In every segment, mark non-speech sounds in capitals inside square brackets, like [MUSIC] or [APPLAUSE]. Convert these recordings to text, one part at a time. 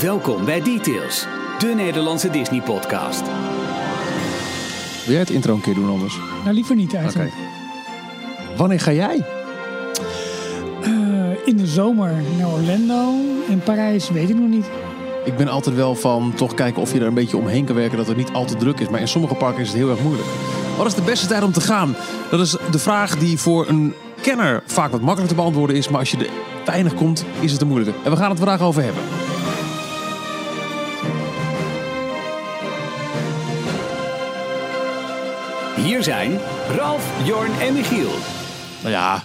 Welkom bij Details, de Nederlandse Disney-podcast. Wil jij het intro een keer doen anders? Nou, liever niet Oké. eigenlijk. Wanneer ga jij? Eh, in de zomer naar Orlando en Parijs weet ik nog niet. Ik ben altijd wel van toch kijken of je er een beetje omheen kan werken dat het niet al te druk is. Maar in sommige parken is het heel erg moeilijk. Wat is de beste tijd om te gaan? Dat is de vraag die voor een kenner vaak wat makkelijker te beantwoorden is. Maar als je er weinig komt, is het te moeilijker. En we gaan het vandaag over hebben. Hier zijn Ralf, Jorn en Michiel. Nou ja,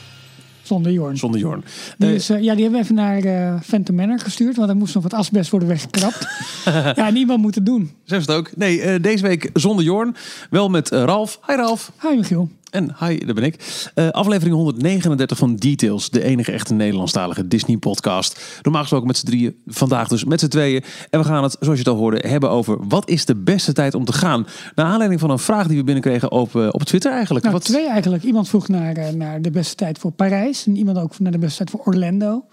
Zonder Jorn. zonder Jorn. Die, Eh, is, eh, ja, die hebben we even naar eh Phantom Manor gestuurd. Want er moest nog wat asbest worden weggekrapt. [LAUGHS] ja, niemand moet het doen. Is het ook. Nee, eh, deze week zonder Jorn. Wel met Ralf. Hi Ralf. Hi Michiel. En hi, daar ben ik. Eh, aflevering 139 van Details, de enige echte Nederlandstalige Disney-podcast. Normaal gesproken met z'n drieën, vandaag dus met z'n tweeën. En we gaan het, zoals je het al hoorde, hebben over wat is de beste tijd om te gaan. Naar aanleiding van een vraag die we binnenkregen op, eh, op Twitter eigenlijk. Nou, wat, twee eigenlijk. Iemand vroeg naar, eh, naar de beste tijd voor Parijs. En iemand ook naar de beste tijd voor Orlando.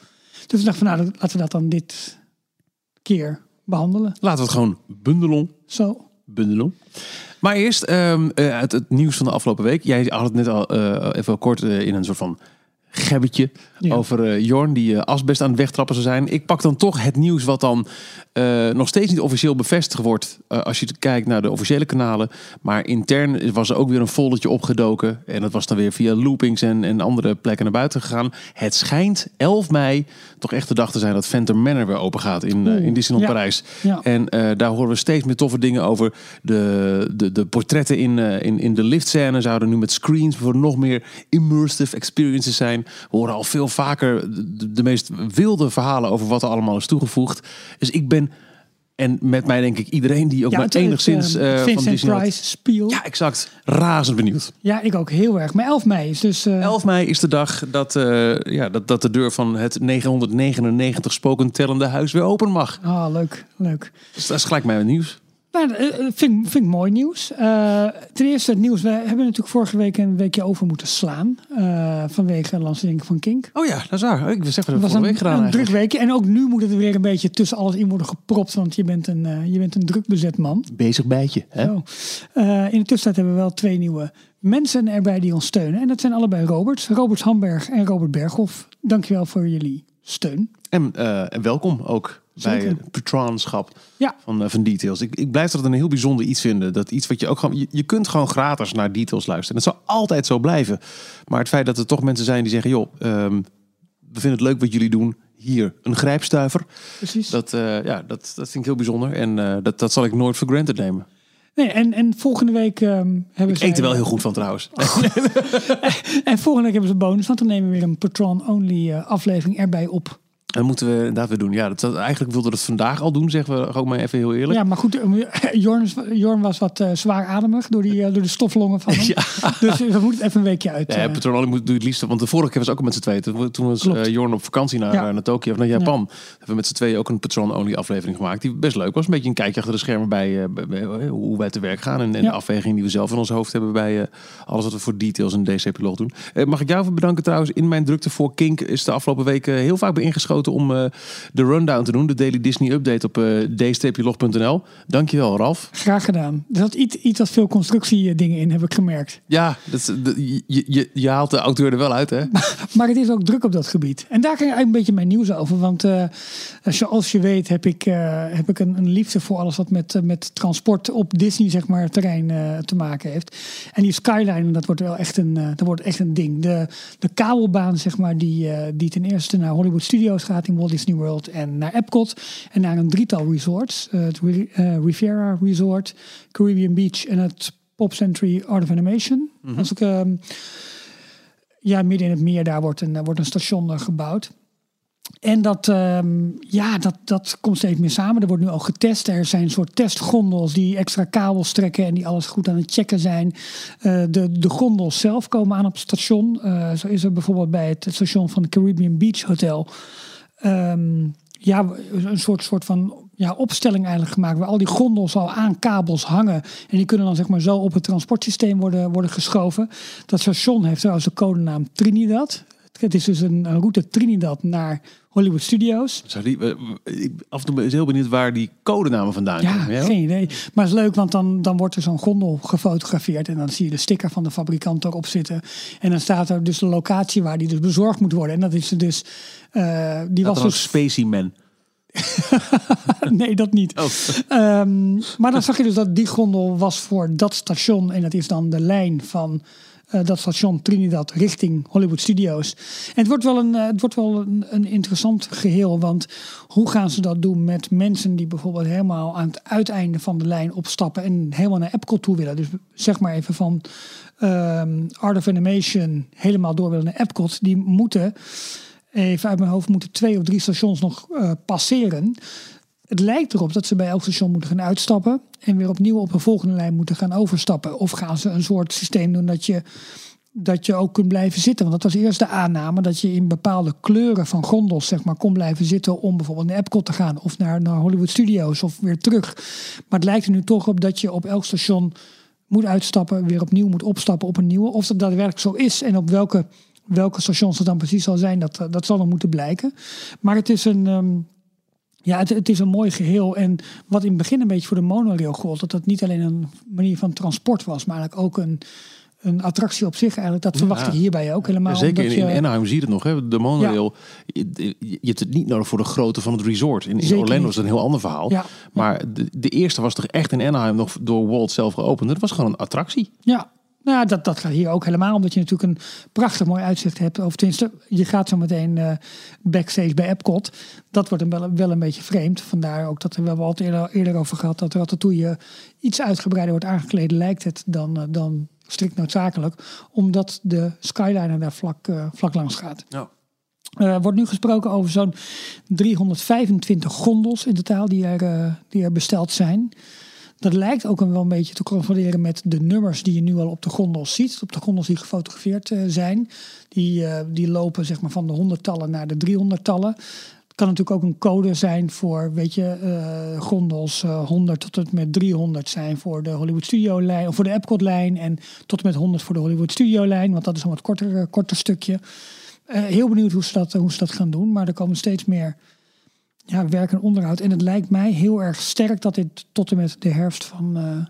Dus ik dacht van nou, laten we dat dan dit keer behandelen. Laten we het gewoon bundelen. Zo. Bundelen. Maar eerst eh, het, nieuws van de afgelopen week. Jij had het net al eh, even kort eh, in een soort van gebbetje Ja. over eh, Jorn die eh, asbest aan het wegtrappen zou zijn. Ik pak dan toch het nieuws wat dan eh, nog steeds niet officieel bevestigd wordt als je kijkt naar de officiële kanalen. Maar intern was er ook weer een foldertje opgedoken en dat was dan weer via loopings en, en andere plekken naar buiten gegaan. Het schijnt 11 mei toch echt de dag te zijn dat Phantom Manor weer open gaat in, in Disneyland ja. Parijs. Ja. En daar horen we steeds meer toffe dingen over. De, de, de portretten in, in, in de liftscène zouden nu met screens voor nog meer immersive experiences zijn. We horen al veel vaker de, de meest wilde verhalen over wat er allemaal is toegevoegd. Dus ik ben, en met mij denk ik iedereen die ook Ja, maar het, enigszins eh, eh, van Disneyland... Price, Spiel. Ja, exact. Razend benieuwd. Ja, ik ook heel erg. Maar 11 mei is dus... eh, 11 mei is de dag dat, eh, ja, dat, dat de deur van het 999 spoken tellende huis weer open mag. Ah, leuk, leuk. Dus dat is gelijk mijn nieuws. Nou, eh, eh, vind, ik- vind ik mooi nieuws. Eh, ten eerste het nieuws. We hebben natuurlijk vorige week een weekje over moeten slaan. eh, vanwege de lancering van Kink. Oh ja, dat is waar. Ik even Het dat was een, week gedaan een eigenlijk. druk weekje. En ook nu moet het er weer een beetje tussen alles in worden gepropt. Want je bent een, eh, je bent een druk bezet man. Bezig bijtje. Hè? Zo. Eh, in de tussentijd hebben we wel twee nieuwe mensen erbij die ons steunen. En dat zijn allebei Roberts. Robert Hamberg en Robert Berghoff. Dankjewel voor jullie steun. En, eh, en welkom ook bij het patronschap Ja, van, eh, van Details. Ik, ik blijf dat een heel bijzonder iets vinden. Dat iets wat je ook gewoon. Je, je kunt gewoon gratis naar Details luisteren. En dat zal altijd zo blijven. Maar het feit dat er toch mensen zijn die zeggen: joh, ehm, we vinden het leuk wat jullie doen. Hier, een grijpstuiver. precies. Dat, eh, ja, dat, dat vind ik heel bijzonder. En dat, dat zal ik nooit voor granted nemen. Nee, en, en volgende week ehm, hebben Ik zij- eet er wel heel goed van trouwens. [LAUGHS] [LAUGHS] En volgende week hebben ze bonus, want dan nemen we weer een Patron-only aflevering erbij op. Dat moeten we inderdaad weer doen. Ja, dat, eigenlijk wilden we dat vandaag al doen, zeggen we ook maar even heel eerlijk. Ja, maar goed, eh, Jorn, Jorn was wat eh, zwaarademig door, die, eh, door de stoflongen van [LAUGHS] hem. Dus we moeten even een weekje uit. Ja, Patron Only moet doe het liefst. Want de vorige keer was ook al met z'n tweeën. Toen, toen was Jorn op vakantie naar, Ja. naar Tokio of naar Japan. Hebben we met z'n tweeën ook een Patron Only aflevering gemaakt. Die best leuk was. Een beetje een kijkje achter de schermen bij, hoe wij te werk gaan. En, en Ja. de afweging die we zelf in ons hoofd hebben bij alles wat we voor details en DC-pilot doen. Mag ik jou even bedanken trouwens. In mijn drukte voor Kink is de afgelopen weken heel vaak bij ingeschoten om eh, de rundown te doen. De Daily Disney Update op eh d-log.nl. Dankjewel Ralf. Graag gedaan. Er zat iets, iets wat veel constructiedingen in, heb ik gemerkt. Ja, dat, is- dat- je, je, je haalt de auteur er wel uit hè. [LAUGHS] Maar het is ook druk op dat gebied. En daar je eigenlijk een beetje mijn nieuws over. Want eh, zoals je weet heb ik, eh, heb ik een, een liefde voor alles wat met, eh, met transport op Disney zeg maar, terrein eh, te maken heeft. En die skyline, dat wordt wel echt een, eh, dat wordt echt een ding. De, de kabelbaan zeg maar, die, eh, die ten eerste naar Hollywood Studios in Walt Disney World. En naar Epcot. En naar een drietal resorts. Eh, het eh, Riviera Resort, Caribbean Beach en het Pop Century Art of Animation. Als ik... ehm, ja, midden in het meer, daar wordt een, wordt een station eh, gebouwd. En dat, ehm, ja, dat, dat komt steeds meer samen. Er wordt nu al getest. Er zijn een soort testgondels die extra kabels trekken en die alles goed aan het checken zijn. De, de gondels zelf komen aan op het station. Zo is er bijvoorbeeld bij het station van het Caribbean Beach Hotel. Ehm, ja, een soort, soort van ja, opstelling eigenlijk gemaakt. Waar al die gondels al aan kabels hangen. En die kunnen dan zeg maar zo op het transportsysteem worden, worden geschoven. Dat station heeft trouwens de codenaam Trinidad. Het is dus een, een route Trinidad naar Hollywood Studios. Zou die, eh, ik- af en toe ik heel benieuwd waar die codenamen vandaan Ja, komen. geen idee. Maar het is leuk, want dan, dan wordt er zo'n gondel gefotografeerd. En dan zie je de sticker van de fabrikant erop zitten. En dan staat er dus de locatie waar die dus bezorgd moet worden. En dat is dus... eh, die Dat was was dus... Specimen. [LAUGHS] nee, dat niet. Oh. Ehm, maar dan zag je dus dat die gondel was voor dat station. En dat is dan de lijn van eh, dat station Trinidad richting Hollywood Studios. En het wordt wel, een, eh, het wordt wel een, een interessant geheel. Want hoe gaan ze dat doen met mensen die bijvoorbeeld helemaal aan het uiteinde van de lijn opstappen. En helemaal naar Epcot toe willen. Dus zeg maar even van ehm, Art of Animation helemaal door willen naar Epcot. Die moeten even uit mijn hoofd moeten twee of drie stations nog eh, passeren. Het lijkt erop dat ze bij elk station moeten gaan uitstappen en weer opnieuw op een volgende lijn moeten gaan overstappen. Of gaan ze een soort systeem doen dat je, dat je ook kunt blijven zitten. Want dat was eerst de aanname dat je in bepaalde kleuren van gondels zeg maar, kon blijven zitten om bijvoorbeeld naar Epcot te gaan of naar, naar Hollywood Studios of weer terug. Maar het lijkt er nu toch op dat je op elk station moet uitstappen, weer opnieuw moet opstappen op een nieuwe. Of dat daadwerkelijk zo is en op welke, welke stations het dan precies zal zijn, dat, dat zal nog moeten blijken. Maar het is een. ehm, ja, het, het is een mooi geheel. En wat in het begin een beetje voor de monorail gold, dat dat niet alleen een manier van transport was, maar eigenlijk ook een, een attractie op zich. Eigenlijk. Dat verwacht ik hierbij ook helemaal. Ja, zeker in, Anaheim zie je het nog. Hè? De monorail, je, je- je hebt het niet nodig voor de grootte van het resort. In, Orlando niet. is het een heel ander verhaal. Ja. Maar de, de eerste was toch echt in Anaheim nog door Walt zelf geopend. Dat was gewoon een attractie. Ja, nou, dat, dat gaat hier ook helemaal. Omdat je natuurlijk een prachtig mooi uitzicht hebt. Of tenminste, je gaat zo meteen eh, backstage bij Epcot. Dat wordt een wel, wel een beetje vreemd. Vandaar ook dat we hebben al eerder, eerder over gehad. Dat Ratatouille iets uitgebreider wordt aangekleed. Lijkt het dan, eh, dan strikt noodzakelijk. Omdat de Skyliner daar vlak, eh, vlak langs gaat. Ja. Er wordt nu gesproken over zo'n 325 gondels in totaal die er, die er besteld zijn. Dat lijkt ook wel een beetje te corresponderen met de nummers die je nu al op de gondels ziet. Op de gondels die gefotografeerd eh, zijn. Die, eh, die lopen zeg maar van de honderdtallen naar de driehonderdtallen. Kan natuurlijk ook een code zijn voor, weet je, eh, gondels eh, 100 tot en met 300 zijn voor de Hollywood Studio lijn of voor de Epcot lijn en tot en met 100 voor de Hollywood Studio lijn, want dat is een wat korter, korter stukje. Heel benieuwd hoe ze, dat, hoe ze dat gaan doen, maar er komen steeds meer ja, werk en onderhoud. En het lijkt mij heel erg sterk dat dit tot en met de herfst van, eh,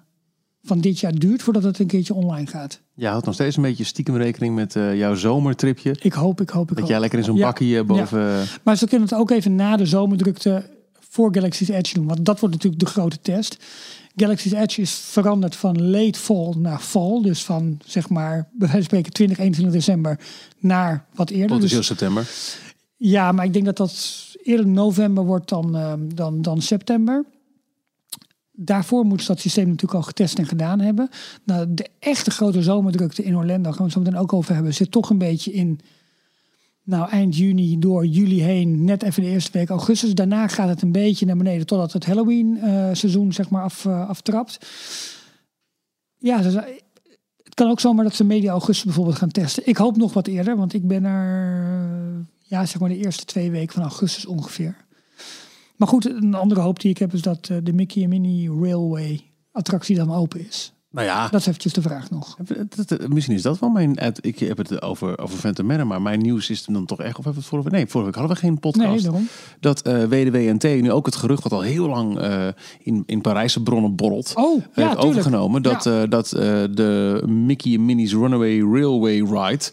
van dit jaar duurt voordat het een keertje online gaat. Je houdt nog steeds een beetje stiekem rekening met eh, jouw zomertripje. Ik hoop, ik hoop, ik Dat hoop. jij lekker in zo'n Ja. bakkie eh, boven... Maar ze kunnen het ook even na de zomerdrukte voor Galaxy's Edge doen. Want dat wordt natuurlijk de grote test. Galaxy's Edge is veranderd van late fall naar fall. Dus van zeg maar, [LAUGHS] bij wijze van spreken 20, 21 december naar wat eerder. Potentieel Dus, september. Ja, maar ik denk dat dat eerder november wordt dan, ehm, dan, dan september. Daarvoor moet ze dat systeem natuurlijk al getest en gedaan hebben. Nou, de echte grote zomerdrukte in Orlando, gaan we het zo meteen ook over hebben, zit toch een beetje in nou, eind juni door juli heen, net even de eerste week augustus. Daarna gaat het een beetje naar beneden totdat het Halloween-seizoen zeg maar af, eh, aftrapt. Ja, ze zei- het kan ook zomaar dat ze media augustus bijvoorbeeld gaan testen. Ik hoop nog wat eerder, want ik ben er eh, ja, zeg maar de eerste twee weken van augustus ongeveer. Maar goed, een andere hoop die ik heb is dat eh, de Mickey en Minnie Railway attractie dan open is. Nou ja, Dat is eventjes de vraag nog. dat- dat- misschien is dat wel mijn... Ik heb het over, over Phantom Manor, maar mijn nieuws is dan toch echt... Of hebben we het vorige? Nee, vorige week hadden we geen podcast. Nee, daarom. dat eh WDWNT nu ook het gerucht wat al heel lang eh, in, in Parijse bronnen borrelt. Oh, ja, heeft tuurlijk. overgenomen. Dat, Ja. eh, dat eh, de Mickey en Minnie's Runaway Railway Ride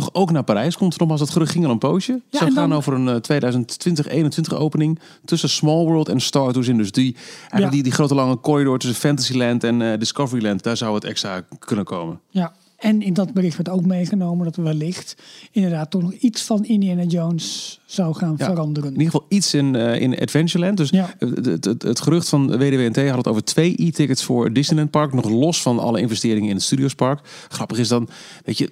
toch ook naar Parijs komt. Nogmaals, dat gerucht ging al een poosje. Ja, en gaan dan- over een eh, 2020-21 opening tussen Small World en Star Tours Industrie. Eigenlijk Ja. die, die grote lange corridor tussen Fantasyland en eh, Discoveryland. Daar zou het extra kunnen komen. Ja, en in dat bericht werd ook meegenomen dat er wellicht inderdaad toch nog iets van Indiana Jones zou gaan Ja, veranderen. In ieder geval iets in, eh, in Adventureland. Dus Ja. het, het, het, het gerucht van WDWNT had het over twee e-tickets voor Disneyland Park. Nog los van alle investeringen in het Studiospark. Grappig is dan, weet je...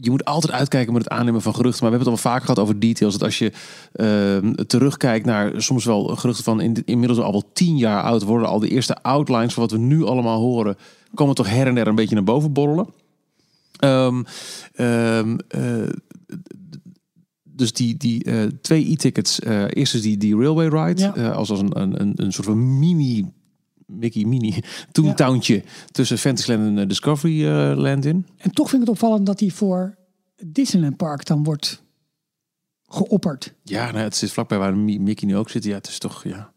Je moet altijd uitkijken met het aannemen van geruchten. Maar we hebben het al vaak gehad over details. Dat als je ehm, terugkijkt naar soms wel geruchten van in, inmiddels al wel tien jaar oud worden. Al de eerste outlines van wat we nu allemaal horen. Komen toch her en der een beetje naar boven borrelen. Eh, dus die, die eh, twee e-tickets. eh eerst is die, die Railway Ride. Ja. als, als een, een, een, een soort van mini... Mickey Mini [LAUGHS] Toontownje tussen Fantasyland en eh, Discoveryland in. En toch vind ik het opvallend dat die voor Disneyland Park dan wordt geopperd. Ja, nou, het zit vlakbij waar Mi- Mickey nu ook zit. Ja, het is toch, ja.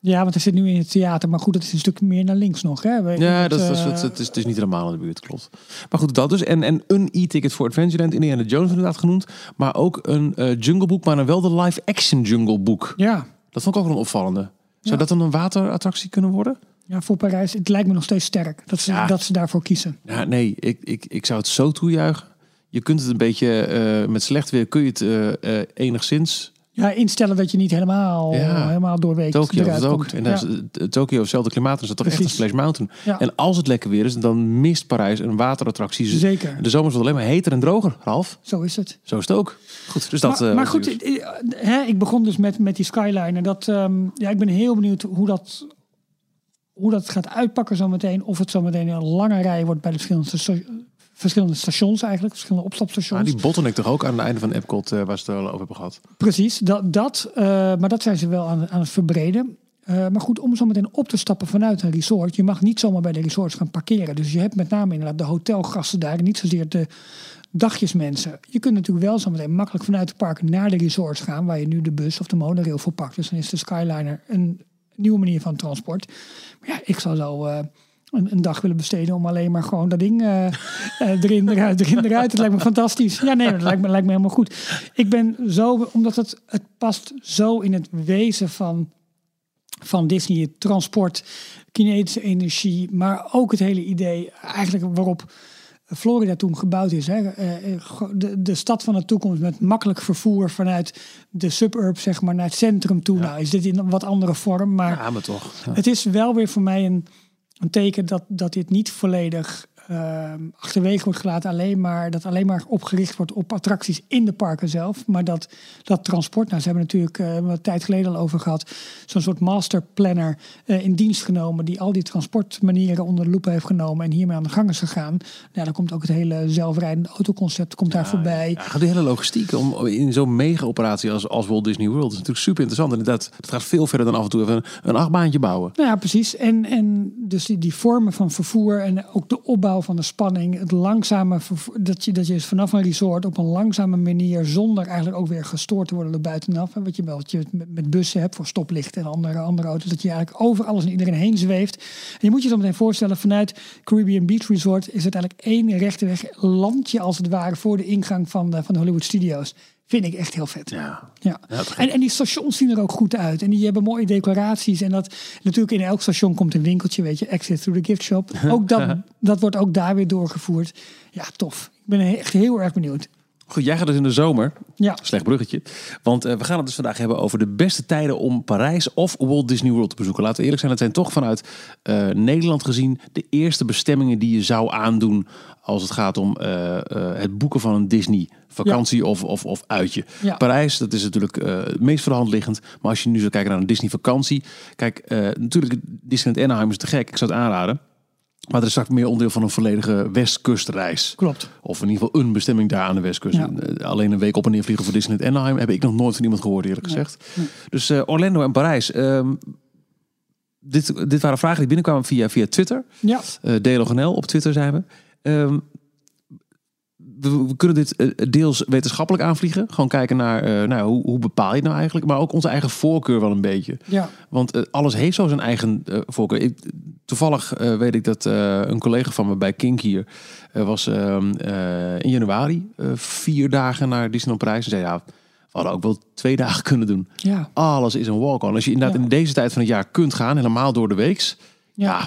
Ja, want hij zit nu in het theater. Maar goed, dat is een stuk meer naar links nog. Hè? Weet Ja, dat, dat, is- dat, is- eh, het, is, niet helemaal in de buurt, klopt. Maar goed, dat dus. En, en een e-ticket voor Adventureland, Indiana Jones inderdaad genoemd. Maar ook een eh Jungle Book, maar dan wel de live-action Jungle Book. Ja, Dat vond ik ook wel een opvallende. Zou Ja. dat dan een waterattractie kunnen worden? Ja, voor Parijs. Het lijkt me nog steeds sterk dat ze, Ja. dat ze daarvoor kiezen. Ja, nee, ik, ik, ik zou het zo toejuichen. Je kunt het een beetje, eh, met slecht weer kun je het eh, eh, enigszins... Ja, instellen dat je niet helemaal, Ja. helemaal doorweekt Tokio is ook. En Ja. Tokio, hetzelfde klimaat, is dat toch echt een. Splash Mountain. Ja. En als het lekker weer is, dan mist Parijs een waterattractie. Ze- Zeker, De zomer is alleen maar heter en droger, Ralf. zo is het. Zo is het ook. Goed, dus dat... maar, goed, hè, ik begon dus met, met die Skyliner. Dat, ehm, ja, ik ben heel benieuwd hoe dat, hoe dat gaat uitpakken zometeen. Of het zometeen een lange rij wordt bij de verschillende, sta- verschillende stations eigenlijk. Verschillende opstapstations. Ah, die bottleneck toch ook aan het einde van Epcot, eh, waar ze het over hebben gehad. Precies, dat, dat, eh, maar dat zijn ze wel aan, aan het verbreden. Eh, maar goed, om zo meteen op te stappen vanuit een resort. Je mag niet zomaar bij de resorts gaan parkeren. Dus je hebt met name inderdaad de hotelgasten daar. Niet zozeer de dagjesmensen. Je kunt natuurlijk wel zo meteen makkelijk vanuit de parken naar de resorts gaan. Waar je nu de bus of de monorail voor pakt. Dus dan is de Skyliner een nieuwe manier van transport. Maar ja, ik zou zo... eh, een, een dag willen besteden om alleen maar gewoon dat ding eh, eh, erin, eruit, erin, eruit. Het lijkt me fantastisch. Ja, nee, dat lijkt me, lijkt me helemaal goed. Ik ben zo, omdat het, het past zo in het wezen van, van Disney, transport, kinetische energie, maar ook het hele idee eigenlijk waarop Florida toen gebouwd is. Hè? Eh, eh, De, de stad van de toekomst met makkelijk vervoer vanuit de suburb zeg maar, naar het centrum toe. Nou is dit in een wat andere vorm, maar Ja, maar toch. Ja. het is wel weer voor mij een, een teken dat, dat dit niet volledig ehm, achterwege wordt gelaten. Alleen maar, dat alleen maar opgericht wordt op attracties in de parken zelf. Maar dat, dat transport, nou ze hebben natuurlijk eh, wat tijd geleden al over gehad. Zo'n soort masterplanner eh, in dienst genomen. Die al die transportmanieren onder de loep heeft genomen. En hiermee aan de gang is gegaan. Nou, dan komt ook het hele zelfrijdende autoconcept komt daar voorbij. Ja, de hele logistiek om in zo'n mega-operatie als, als Walt Disney World is natuurlijk super interessant. Inderdaad, het gaat veel verder dan af en toe even een, een achtbaantje bouwen. Nou ja, precies. En, en dus die, die vormen van vervoer en ook de opbouw van de spanning, het langzame dat je, dat je dus vanaf een resort op een langzame manier, zonder eigenlijk ook weer gestoord te worden door buitenaf, hè, wat je wel wat je met, bussen hebt voor stoplichten en andere, andere auto's, dat je eigenlijk over alles en iedereen heen zweeft. En je moet je zo meteen voorstellen, vanuit Caribbean Beach Resort is het eigenlijk één rechte weg landje als het ware voor de ingang van de, van de Hollywood Studios. Vind ik echt heel vet. Ja. Ja. En, en die stations zien er ook goed uit. En die hebben mooie decoraties. En dat natuurlijk in elk station komt een winkeltje, weet je, exit through the gift shop. [LAUGHS] Ook dat, dat wordt ook daar weer doorgevoerd. Ja, tof. Ik ben echt heel erg benieuwd. Goed, jij gaat dus in de zomer. Ja, Slecht bruggetje. Want eh, we gaan het dus vandaag hebben over de beste tijden om Parijs of Walt Disney World te bezoeken. Laten we eerlijk zijn, het zijn toch vanuit eh, Nederland gezien de eerste bestemmingen die je zou aandoen als het gaat om eh, het boeken van een Disney vakantie of, of, of uitje. Ja. Parijs, dat is natuurlijk het meest voor de hand liggend. Maar als je nu zou kijken naar een Disney vakantie. Kijk, natuurlijk Disneyland Anaheim is te gek. Ik zou het aanraden. Maar er is straks meer onderdeel van een volledige westkustreis. klopt. Of in ieder geval een bestemming daar aan de westkust. Ja. Eh, Alleen een week op en neer vliegen voor Disneyland Anaheim heb ik nog nooit van iemand gehoord eerlijk gezegd. Dus eh, Orlando en Parijs. ehm, dit, dit waren vragen die binnenkwamen via, via Twitter. Ja, DLOGNL op Twitter zijn we. Ehm, we, we kunnen dit eh, deels wetenschappelijk aanvliegen. Gewoon kijken naar eh, nou, hoe, hoe bepaal je het nou eigenlijk. Maar ook onze eigen voorkeur wel een beetje. ja. Want eh, alles heeft zo zijn eigen voorkeur. Ik, toevallig weet ik dat een collega van me bij Kink hier was ehm, eh, in januari vier dagen naar Disneyland Parijs en zei ja, we hadden ook wel twee [LAUGHS] dagen kunnen doen. ja. Alles is een walk-on. Als je inderdaad Ja. in deze tijd van het jaar kunt gaan, helemaal door de weeks, Ja. ja,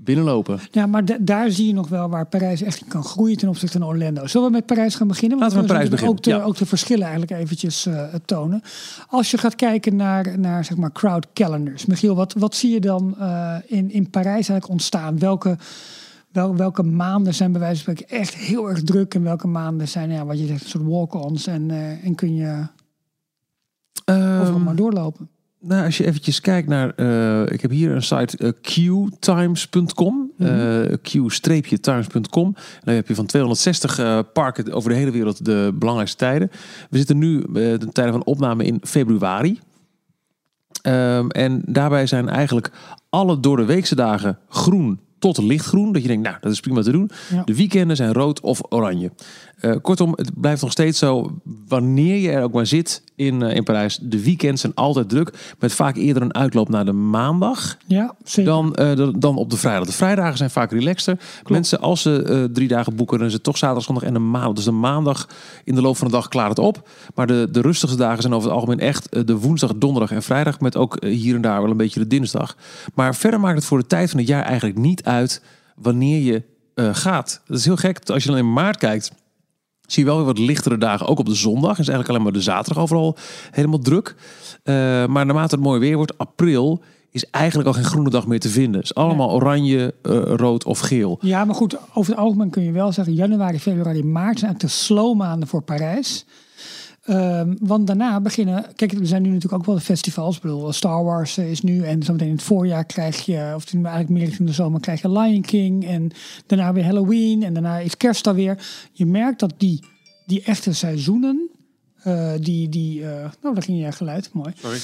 binnenlopen. Ja, maar da- daar zie je nog wel waar Parijs echt in kan groeien ten opzichte van Orlando. Zullen we met Parijs gaan beginnen? Want Laten we met Parijs zullen ook de, beginnen, ook de verschillen eigenlijk eventjes eh, tonen. Als je gaat kijken naar, naar zeg maar crowd calendars. Michiel, wat, wat zie je dan eh, in, in Parijs eigenlijk ontstaan? Welke, wel, welke maanden zijn bij wijze van spreken echt heel erg druk? En welke maanden zijn, ja, wat je zegt, een soort walk-ons? En, eh, en kun je overal Ehm, maar doorlopen? Nou, als je eventjes kijkt naar, eh, ik heb hier een site qtimes.com, eh q-times.com. Dan heb je van 260 eh, parken over de hele wereld de belangrijkste tijden. We zitten nu eh, de tijden van opname in februari. Ehm, en daarbij zijn eigenlijk alle door de weekse dagen groen tot lichtgroen. Dat je denkt, nou, dat is prima te doen. Ja. De weekenden zijn rood of oranje. Eh, kortom, het blijft nog steeds zo. Wanneer je er ook maar zit in, eh, in Parijs, de weekends zijn altijd druk. Met vaak eerder een uitloop naar de maandag Ja, zeker. dan, eh, de- dan op de vrijdag. De vrijdagen zijn vaak relaxter. Mensen, als ze drie dagen boeken, dan is het toch zaterdag, zondag en een maandag. Dus de maandag in de loop van de dag klaart het op. Maar de, de rustigste dagen zijn over het algemeen echt de woensdag, donderdag en vrijdag. Met ook hier en daar wel een beetje de dinsdag. Maar verder maakt het voor de tijd van het jaar eigenlijk niet uit wanneer je gaat. Dat is heel gek. Als je dan in maart kijkt, zie je wel weer wat lichtere dagen. Ook op de zondag. Is eigenlijk alleen maar de zaterdag overal helemaal druk. Eh, maar naarmate het mooi weer wordt, april is eigenlijk al geen groene dag meer te vinden. Het is allemaal oranje, eh, rood of geel. Ja, maar goed, over het algemeen kun je wel zeggen... januari, februari, maart zijn eigenlijk de slow maanden voor Parijs. Ehm, want daarna beginnen... Kijk, er zijn nu natuurlijk ook wel de festivals. Ik bedoel, Star Wars is nu... en zometeen in het voorjaar krijg je... of eigenlijk meer in de zomer krijg je Lion King... en daarna weer Halloween en daarna is kerst alweer. Je merkt dat die, die echte seizoenen... eh, die, die, eh, nou, daar ging je geluid, mooi. Sorry.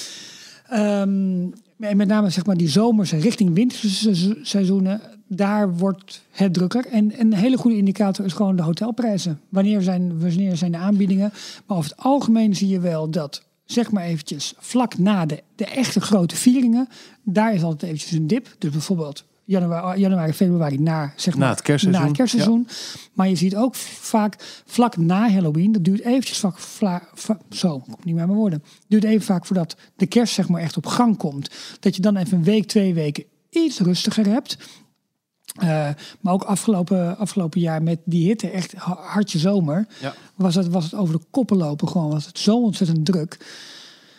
Ehm, en met name zeg maar die zomerse richting winterseizoenen, daar wordt het drukker. En, en een hele goede indicator is gewoon de hotelprijzen. Wanneer zijn, wanneer zijn de aanbiedingen? Maar over het algemeen zie je wel dat, zeg maar eventjes, vlak na de, de echte grote vieringen, daar is altijd eventjes een dip. Dus bijvoorbeeld januari, januari februari na, zeg Na maar, het kerstseizoen, Na het kerstseizoen. Maar je ziet ook vaak vlak na Halloween, dat duurt eventjes vaak, vla, va- zo, kom niet meer mijn woorden. duurt even vaak voordat de kerst zeg maar echt op gang komt. Dat je dan even een week, twee weken iets rustiger hebt. Eh, maar ook afgelopen, afgelopen jaar met die hitte, echt ha- hartje zomer, Ja. was, het, was het over de koppen lopen gewoon. Was het zo ontzettend druk.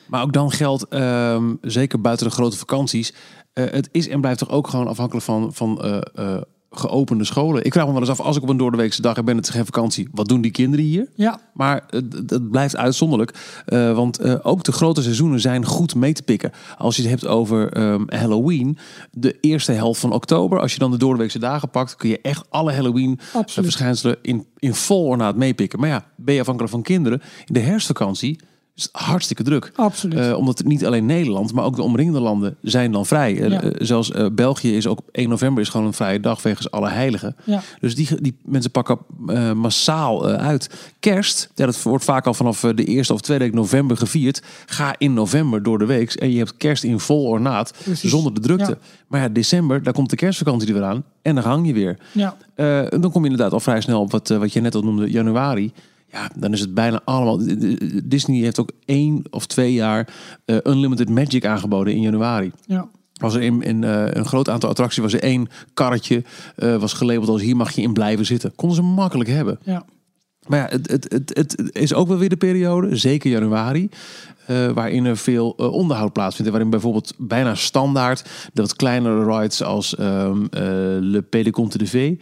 Maar ook dan geldt, ehm, zeker buiten de grote vakanties, eh, het is en blijft toch ook gewoon afhankelijk van, van eh, geopende scholen. Ik vraag me wel eens af, als ik op een doordeweekse dag heb en het is geen vakantie, wat doen die kinderen hier? Ja, Maar het, het blijft uitzonderlijk. eh, want eh, ook de grote seizoenen zijn goed mee te pikken. Als je het hebt over ehm, Halloween, de eerste helft van oktober. Als je dan de doordeweekse dagen pakt, kun je echt alle Halloween eh, Absoluut. verschijnselen in, in vol ornaat meepikken. Maar ja, ben je afhankelijk van kinderen. In de herfstvakantie is hartstikke druk. absoluut. Eh, omdat niet alleen Nederland, maar ook de omringende landen zijn dan vrij. Eh, Ja. eh, zelfs België is ook 1 november is gewoon een vrije dag wegens alle heiligen. ja. Dus die, die mensen pakken massaal uit. Kerst, ja, dat wordt vaak al vanaf de eerste of tweede week november gevierd. Ga in november door de week en je hebt kerst in vol ornaat, Precies. zonder de drukte. Ja. Maar ja, december, daar komt de kerstvakantie er weer aan en dan hang je weer. ja. Dan kom je inderdaad al vrij snel op wat, wat je net al noemde, januari. Ja, dan is het bijna allemaal. Disney heeft ook één of twee jaar eh, Unlimited Magic aangeboden in januari. ja. Was er in, in eh, een groot aantal attracties was er één karretje eh, was gelabeld als hier mag je in blijven zitten. Konden ze makkelijk hebben. ja. Maar ja, het, het, het, het is ook wel weer de periode, zeker januari, waarin er veel onderhoud plaatsvindt. Waarin bijvoorbeeld bijna standaard de wat kleinere rides als eh, Le Conte de V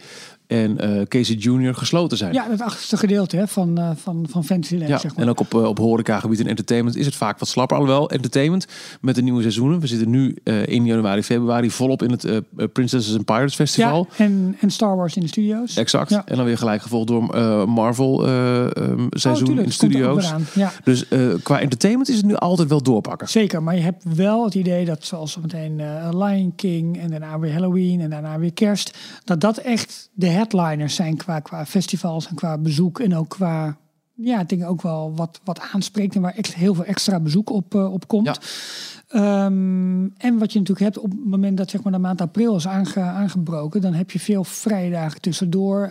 en eh Casey Junior gesloten zijn. ja, het achterste gedeelte hè, van, eh, van, van Fantasyland, Ja, zeg maar. en ook op, eh, op horecagebied en entertainment is het vaak wat slapper. Alhoewel, entertainment met de nieuwe seizoenen. We zitten nu in januari, februari volop in het Princesses and Pirates Festival. Ja, en, en Star Wars in de studio's. Exact. Ja. En dan weer gelijk gevolgd door Marvel ehm, seizoen Oh, in de studio's. Ja, Dus qua entertainment is het nu altijd wel doorpakken. zeker. Maar je hebt wel het idee dat zoals zo meteen Lion King en daarna weer Halloween en daarna weer Kerst, dat dat echt de headliners zijn qua, qua festivals en qua bezoek en ook qua, ja, ik denk ook wel wat, wat aanspreekt en waar echt heel veel extra bezoek op, eh, op komt. Ehm, en wat je natuurlijk hebt op het moment dat zeg maar, de maand april is aange- aangebroken, dan heb je veel vrijdagen tussendoor.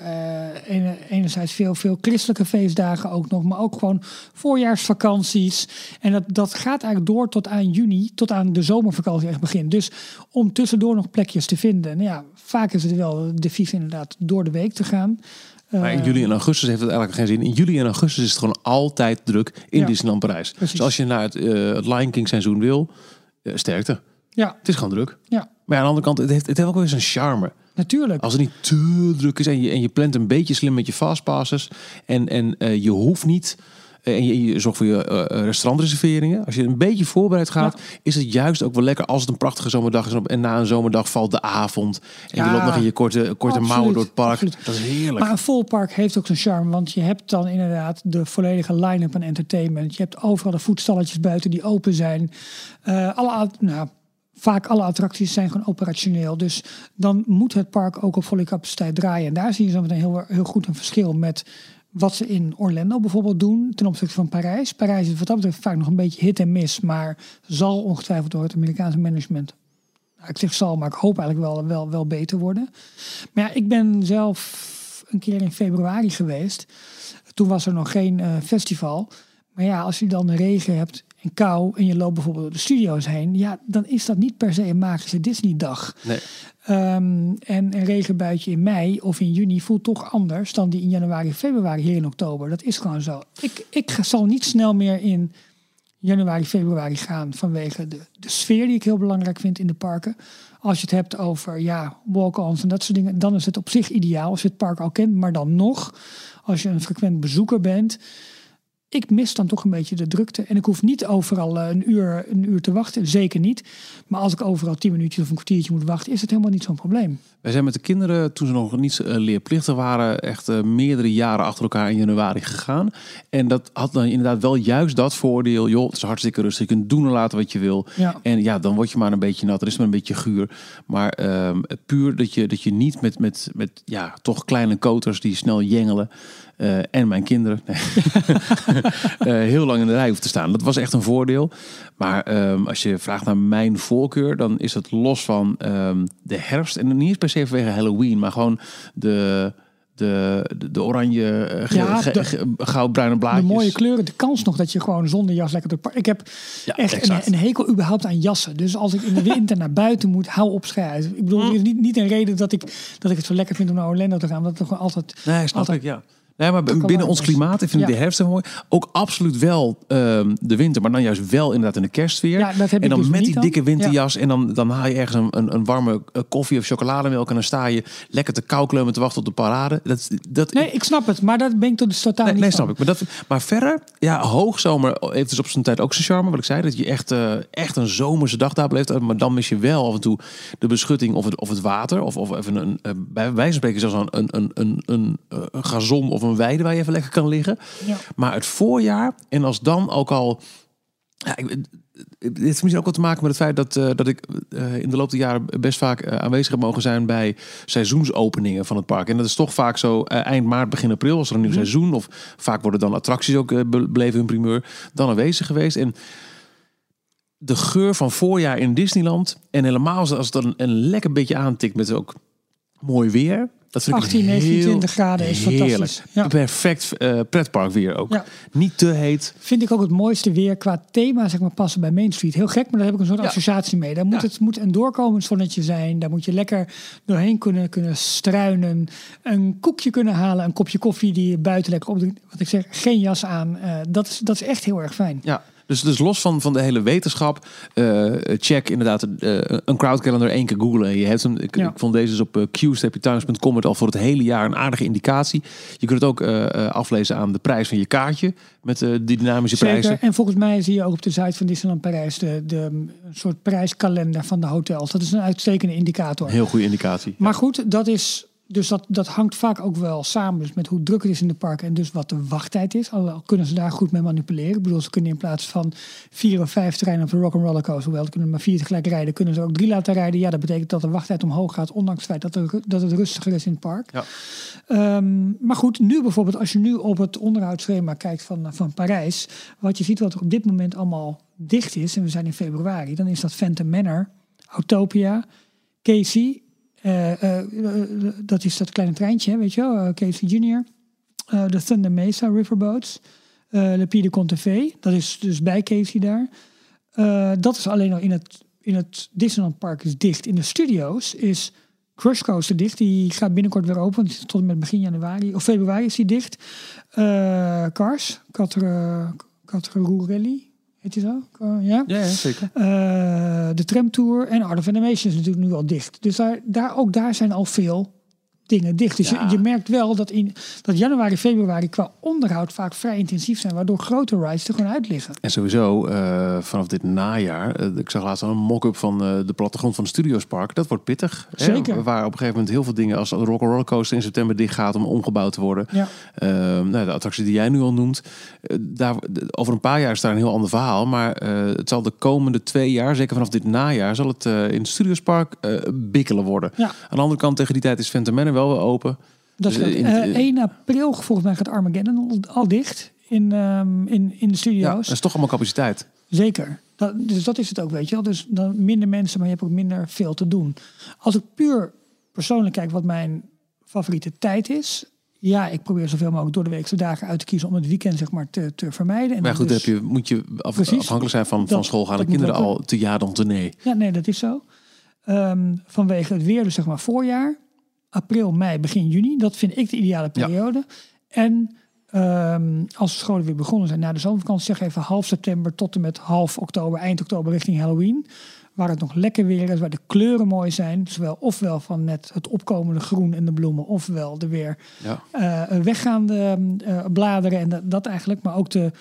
Ene- enerzijds veel, veel christelijke feestdagen ook nog, maar ook gewoon voorjaarsvakanties. En dat, dat gaat eigenlijk door tot aan juni, tot aan de zomervakantie echt begint. Dus om tussendoor nog plekjes te vinden. Nou ja, vaak is het wel de vies inderdaad door de week te gaan. Maar in Eh, juli en augustus heeft het eigenlijk geen zin. In juli en augustus is het gewoon altijd druk in Ja. Disneyland Parijs. Precies. Dus als je naar het, eh, het Lion King seizoen wil, eh, sterkte. Ja, Het is gewoon druk. ja, Maar aan de andere kant, het heeft, het heeft ook wel eens een charme. natuurlijk. Als het niet te druk is en je, en je plant een beetje slim met je fastpasses. En, en je hoeft niet. Eh, en je, je zorgt voor je eh, restaurantreserveringen. Als je een beetje voorbereid gaat, is het juist ook wel lekker als het een prachtige zomerdag is. En na een zomerdag valt de avond. En Ja, je loopt nog in je korte, korte absoluut, mouwen door het park. absoluut. Dat is heerlijk. Maar een vol park heeft ook zijn charme, want je hebt dan inderdaad de volledige line-up aan entertainment. Je hebt overal de voetstalletjes buiten die open zijn. Eh, alle, nou, vaak alle attracties zijn gewoon operationeel. Dus dan moet het park ook op volle capaciteit draaien. En daar zie je zo meteen heel, heel goed een verschil met wat ze in Orlando bijvoorbeeld doen ten opzichte van Parijs. Parijs is wat dat betreft vaak nog een beetje hit en miss, maar zal ongetwijfeld door het Amerikaanse management. Nou, ik zeg zal, maar ik hoop eigenlijk wel, wel, wel beter worden. Maar ja, ik ben zelf een keer in februari geweest. Toen was er nog geen uh, festival. Maar ja, als je dan regen hebt en kou en je loopt bijvoorbeeld door de studio's heen, ja, dan is dat niet per se een magische Disney-dag. Nee. Um, en een regenbuitje in mei of in juni voelt toch anders dan die in januari, februari, hier in oktober. Dat is gewoon zo. Ik, ik zal niet snel meer in januari, februari gaan vanwege de, de sfeer die ik heel belangrijk vind in de parken. Als je het hebt over ja, walk-ons en dat soort dingen, dan is het op zich ideaal als je het park al kent. Maar dan nog, als je een frequent bezoeker bent, ik mis dan toch een beetje de drukte. En ik hoef niet overal eh, een uur, een uur te wachten, zeker niet. Maar als ik overal tien minuutjes of een kwartiertje moet wachten, is het helemaal niet zo'n probleem. Wij zijn met de kinderen, toen ze nog niet uh, leerplichtig waren, echt uh, meerdere jaren achter elkaar in januari gegaan. En dat had dan inderdaad wel juist dat voordeel. Joh, het is hartstikke rustig. Je kunt doen en laten wat je wil. Ja. En ja, dan word je maar een beetje nat. Er is maar een beetje guur. Maar um, puur dat je, dat je niet met, met, met ja, toch kleine koters die snel jengelen. Uh, en mijn kinderen nee. [LAUGHS] heel lang in de rij hoeft te staan. Dat was echt een voordeel. Maar um, als je vraagt naar mijn voorkeur, dan is het los van um, de herfst. En niet per se vanwege Halloween, maar gewoon de, de, de, de oranje, ge, Ja, ge- de- ge- goudbruine blaadjes. De mooie kleuren, de kans nog dat je gewoon zonder jas lekker door. Ik heb Ja, echt een, een hekel überhaupt aan jassen. Dus als ik in de winter naar buiten moet, hou op schrijven. Ik bedoel, er is niet, niet een reden dat ik, dat ik het zo lekker vind om naar Orlando te gaan. Dat het gewoon altijd... Nee, snap altijd, ik, ja. Nee, maar binnen ons anders. klimaat, ik vind ik Ja. de herfst heel mooi. Ook absoluut wel ehm, de winter, maar dan juist wel inderdaad in de kerstsfeer. Ja, dat heb en dan dus met die dan. dikke winterjas en dan, dan haal je ergens een, een, een warme eh, koffie of chocolademelk en dan sta je lekker te kauwkleumen te wachten op de parade. Dat, dat, Nee, ik snap het, maar dat ben ik tot dus totaal Nee, niet nee van. snap ik. Maar, dat, maar verder, ja, hoogzomer heeft dus op zijn tijd ook zijn charme. Wat ik zei, dat je echt, eh, echt een zomerse dag daar beleeft. Maar dan mis je wel af en toe de beschutting of het, of het water. Of, of even een, eh, bij wijze van spreken zelfs een, een, een, een, een gazon of een weide waar je even lekker kan liggen. Ja. Maar het voorjaar, en als dan ook al... Ja, ik, dit heeft misschien ook wat te maken met het feit dat, eh, dat ik eh, in de loop der jaren best vaak eh, aanwezig heb mogen zijn bij seizoensopeningen van het park. En dat is toch vaak zo eind maart, begin april, als er een nieuw seizoen. Of vaak worden dan attracties ook be- beleven hun primeur. Dan aanwezig geweest. En de geur van voorjaar in Disneyland. En helemaal als als het dan een lekker beetje aantikt met ook mooi weer. Dat vind 18, ik 19, heel 20 graden is heerlijk. fantastisch. Ja. Perfect eh, pretpark weer ook. Ja. Niet te heet. Vind ik ook het mooiste weer qua thema, zeg maar, passen bij Main Street. Heel gek, maar daar heb ik een soort Ja. associatie mee. Daar moet het moet een doorkomend zonnetje zijn. Daar moet je lekker doorheen kunnen, kunnen struinen. Een koekje kunnen halen, een kopje koffie die je buiten lekker opdrinkt. Wat ik zeg, geen jas aan. Eh, dat, is, dat is echt heel erg fijn. Ja, dus, dus los van, van de hele wetenschap, eh, check inderdaad eh, een crowdcalendar één keer googlen. Je hebt hem, ik, Ja. ik vond deze dus op uh, q-times.com het al voor het hele jaar een aardige indicatie. Je kunt het ook eh, eh, aflezen aan de prijs van je kaartje met eh, die dynamische prijzen. Zeker. En volgens mij zie je ook op de site van Disneyland Parijs de, de een soort prijskalender van de hotels. Dat is een uitstekende indicator. Een heel goede indicatie. Maar goed, dat is. Dus dat, dat hangt vaak ook wel samen dus met hoe druk het is in de parken en dus wat de wachttijd is. Al kunnen ze daar goed mee manipuleren. Ik bedoel, ze kunnen in plaats van vier of vijf treinen op de Rock'n'Roller Coaster, hoewel ze kunnen maar vier tegelijk rijden, kunnen ze ook drie laten rijden. Ja, dat betekent dat de wachttijd omhoog gaat, ondanks het feit dat, er, dat het rustiger is in het park. Ja. Ehm, maar goed, nu bijvoorbeeld, als je nu op het onderhoudsschema kijkt van, van Parijs, wat je ziet wat er op dit moment allemaal dicht is, en we zijn in februari, dan is dat Phantom Manor, Autopia, Casey, dat is dat kleine treintje, weet je wel, eh, Casey eh, de Thunder Mesa Riverboats, eh Le Pied de Contevee, dat is dus bij Casey daar. Eh, dat is alleen nog in het, in het Disneyland Park is dicht. In de studio's is Crush Coaster dicht. Die gaat binnenkort weer open. Tot en met begin januari of februari is die dicht. Eh, Cars, Categorie Rally, heet die zo? Eh, ja. Ja, ja, zeker. Eh, de tramtour en Art of Animation is natuurlijk nu al dicht. Dus daar, daar, ook daar zijn al veel dingen dicht. Dus Ja. je, je merkt wel dat, in, dat januari, februari qua onderhoud vaak vrij intensief zijn. Waardoor grote rides er gewoon uit liggen. En sowieso, eh, vanaf dit najaar, eh, ik zag laatst al een mock-up van eh, de plattegrond van Studiospark. Dat wordt pittig. hè? Zeker. Waar op een gegeven moment heel veel dingen, als de Rock Roller Coaster in september dicht gaat om omgebouwd te worden. Ja. Ehm, nou, de attractie die jij nu al noemt, daar, over een paar jaar is daar een heel ander verhaal. Maar het zal de komende twee jaar, zeker vanaf dit najaar, zal het in Studiospark bikkelen worden. Ja. Aan de andere kant, tegen die tijd is Phantom Manor wel weer open. Dat Dus, eh, in- uh, 1 april volgens mij gaat Armageddon al, al dicht in, ehm, in, in de Ja, studio's. dat is toch allemaal capaciteit. Zeker. Dat, dus dat is het ook, weet je wel. Dus dan minder mensen, maar je hebt ook minder veel te doen. Als ik puur persoonlijk kijk wat mijn favoriete tijd is. Ja, ik probeer zoveel mogelijk door de weekse dagen uit te kiezen om het weekend zeg maar te, te vermijden. En Maar goed, dus- heb je, moet je af- Precies. afhankelijk zijn van, van schoolgaande dat moet kinderen al te ja dan te nee. Ja, nee, dat is zo. Ehm, vanwege het weer, dus zeg maar voorjaar. April, mei, begin juni. Dat vind ik de ideale Ja. periode. En ehm, als de scholen weer begonnen zijn na de zomervakantie, zeg even half september tot en met half oktober, eind oktober richting Halloween. Waar het nog lekker weer is, waar de kleuren mooi zijn. Zowel ofwel van net het opkomende groen en de bloemen, ofwel de weer Ja. eh, weggaande eh, bladeren en dat, dat eigenlijk. Maar ook de,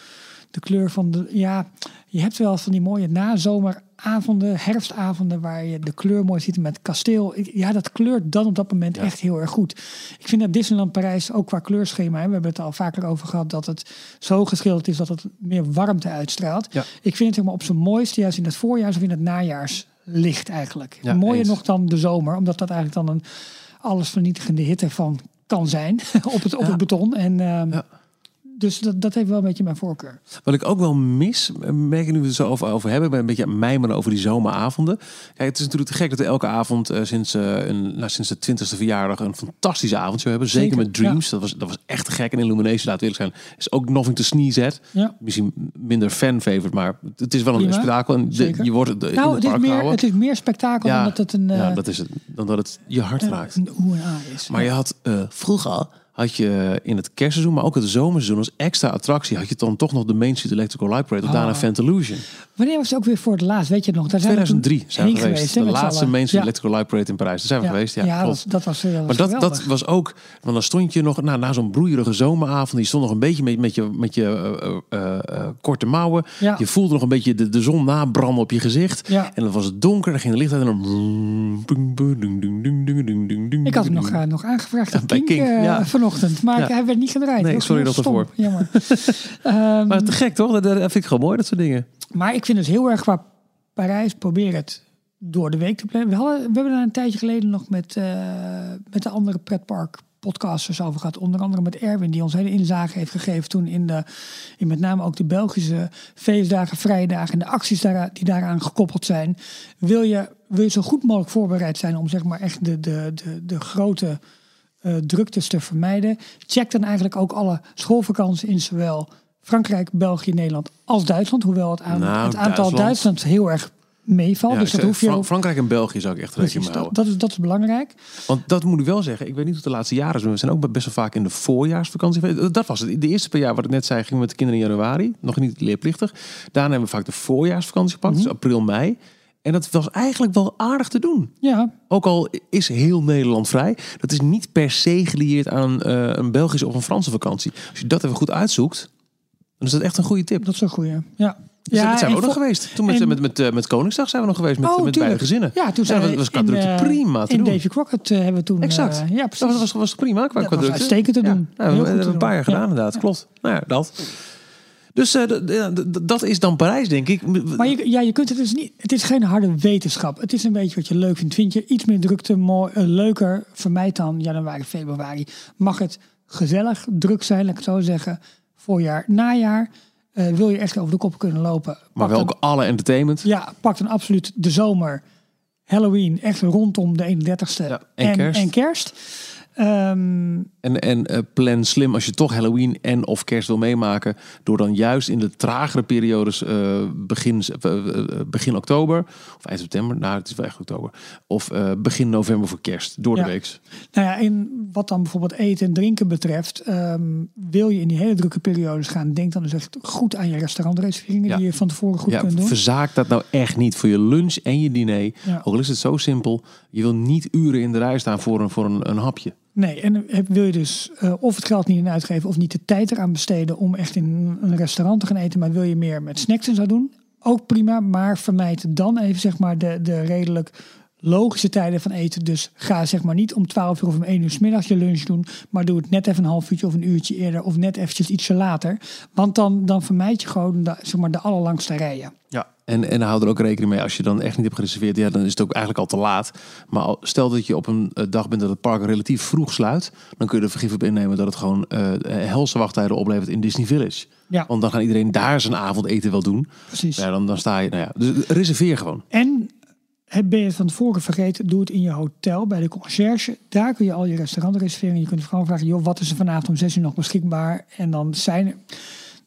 de kleur van de. Ja, je hebt wel van die mooie nazomeravonden, herfstavonden, waar je de kleur mooi ziet met kasteel. Ja, dat kleurt dan op dat moment echt heel erg goed. Ik vind dat Disneyland Parijs ook qua kleurschema, hè, we hebben het al vaker over gehad, dat het zo geschilderd is dat het meer warmte uitstraalt. Ja. Ik vind het zeg maar, op zijn mooiste juist in het voorjaars of in het najaarslicht eigenlijk. Ja, Mooier eens. nog dan de zomer, omdat dat eigenlijk dan een allesvernietigende hitte van kan zijn [LAUGHS] op het, op het beton. En, ehm, Ja. Dus dat, dat heeft wel een beetje mijn voorkeur. Wat ik ook wel mis, merk ik nu we het zo over, over hebben, ben een beetje aan mijmeren over die zomeravonden. Kijk, het is natuurlijk te gek dat we elke avond eh, sinds, eh, een, nou, sinds de 20ste verjaardag een fantastische avondshow hebben. Zeker, Zeker, met Dreams, dat, was, dat was echt te gek. En Illumination, we eerlijk zijn, is ook nothing to sneeze at. Ja. Misschien minder fan-favorite, maar het is wel een spektakel. En de- je wordt het in Nou, het het is, meer, het is meer spektakel ja, dan dat het een, ja, eh, dat is het. Dan dat het je hart raakt. een a is. Maar je had eh, vroeger had je in het kerstseizoen, maar ook het zomerseizoen als extra attractie, had je dan toch nog de Main Street Electrical Light Parade, of Ah. daarna Fantalusion. Wanneer was het ook weer voor het laatst? Weet je het nog? Daar zijn we toen 2003 zijn we geweest. de laatste. Main Street Ja. Electrical Light Parade in Parijs. Daar zijn we Ja, geweest. Ja, ja, dat, dat was, eh, dat Maar dat, dat geweldig. was ook, want dan stond je nog na, na zo'n broeierige zomeravond. Die stond nog een beetje met, met je, met je eh, eh, eh, korte mouwen. Ja. Je voelde nog een beetje de, de zon nabranden op je gezicht. Ja. En dan was het donker, dan ging het licht uit en dan. Ik had hem nog, eh, nog aangevraagd aan bij eh, ja. Vanochtend, maar hij werd niet gedraaid. Nee, sorry daarvoor. stom. Jammer. [LAUGHS] Ehm, Maar te gek toch? Dat, dat vind ik gewoon mooi, dat soort dingen. Maar ik vind dus heel erg qua Parijs, probeer het door de week te plannen. We, hadden, we hebben daar een tijdje geleden nog met, eh, met de andere pretpark podcasters over gehad. Onder andere met Erwin, die ons hele inzage heeft gegeven toen in, de, in met name ook de Belgische feestdagen, vrijdagen en de acties daar, die daaraan gekoppeld zijn. Wil je, wil je zo goed mogelijk voorbereid zijn om zeg maar echt de, de, de, de grote eh, druktes te vermijden. Check dan eigenlijk ook alle schoolvakanties in zowel Frankrijk, België, Nederland als Duitsland. Hoewel het, aan, Nou, het aantal Duitsland. Duitsland heel erg meevalt. Ja, dus dat hoef je. Frankrijk en België zou ik echt rekening mee dat, houden. dat, is, dat is belangrijk. Want dat moet ik wel zeggen. Ik weet niet hoe het de laatste jaren is. maar We zijn ook best wel vaak in de voorjaarsvakantie. Dat was het. De eerste paar jaar, wat ik net zei, gingen we met de kinderen in januari. Nog niet leerplichtig. Daarna hebben we vaak de voorjaarsvakantie gepakt. Mhm. Dus april, mei. En dat was eigenlijk wel aardig te doen. Ja, Ook al is heel Nederland vrij. Dat is niet per se gelieerd aan eh, een Belgische of een Franse vakantie. Als je dat even goed uitzoekt, dan is dat echt een goede tip. dat is een goeie. Ja. Dus ja, dat zijn we ook nog geweest. Toen met, en- met, met, eh, met Koningsdag zijn we nog geweest met, Oh, met beide gezinnen. Ja, toen zijn we was qua drukte eh, prima te in doen. Davy Crockett hebben we toen... Exact. ja, precies. Dat was, was prima qua, Dat qua was drukte. uitstekend te Ja. doen. Nou, Heel we hebben een paar jaar gedaan Ja. inderdaad. Klopt. Nou ja, dat. Dus eh, dat is dan Parijs, denk ik. Maar je, ja, je kunt het dus niet. Het is geen harde wetenschap. Het is een beetje wat je leuk vindt. Vind je iets meer drukte mooi, eh, leuker? Vermijd dan januari, februari. Mag het gezellig, druk zijn, laat ik het zo zeggen. Voorjaar, najaar. Eh, wil je echt over de kop kunnen lopen? maar wel ook alle entertainment. Ja, pak dan absoluut de zomer. Halloween, echt rondom de 31ste. Ja, en kerst. En kerst. Ehm, En, en eh, plan slim als je toch Halloween en of kerst wil meemaken. Door dan juist in de tragere periodes eh, begin, eh, begin oktober. Of eind september. Nou, het is wel echt oktober. Of begin november voor kerst. Door Ja. de week. Nou ja, in wat dan bijvoorbeeld eten en drinken betreft, ehm, wil je in die hele drukke periodes gaan, denk dan dus echt goed aan je restaurantreserveringen Ja. die je van tevoren goed Ja, kunt doen. verzaak dat nou echt niet voor je lunch en je diner. Ook al is het zo simpel. Je wil niet uren in de rij staan voor een, voor een, een hapje. Nee, en heb, wil je dus eh, of het geld niet in uitgeven of niet de tijd eraan besteden om echt in een restaurant te gaan eten, maar wil je meer met snacks en zo doen, ook prima, maar vermijd dan even zeg maar de, de redelijk logische tijden van eten. Dus ga zeg maar niet om 12 uur of om 1 uur 's middags je lunch doen. Maar doe het net even een half uurtje of een uurtje eerder. Of net eventjes ietsje later. Want dan, dan vermijd je gewoon de, zeg maar, de allerlangste rijen. Ja. En, en hou er ook rekening mee, als je dan echt niet hebt gereserveerd, ja, dan is het ook eigenlijk al te laat. Maar stel dat je op een eh, dag bent dat het park relatief vroeg sluit, dan kun je er vergif op innemen dat het gewoon eh helse wachttijden oplevert in Disney Village. Ja. Want dan gaan iedereen daar zijn avondeten wel doen. Precies. Ja, dan, dan sta je, nou ja, dus reserveer gewoon. En ben je het van tevoren vergeten, doe het in je hotel bij de conciërge. Daar kun je al je restaurant reserveren. Je kunt gewoon vragen, joh, wat is er vanavond om 6 uur nog beschikbaar? En dan zijn er,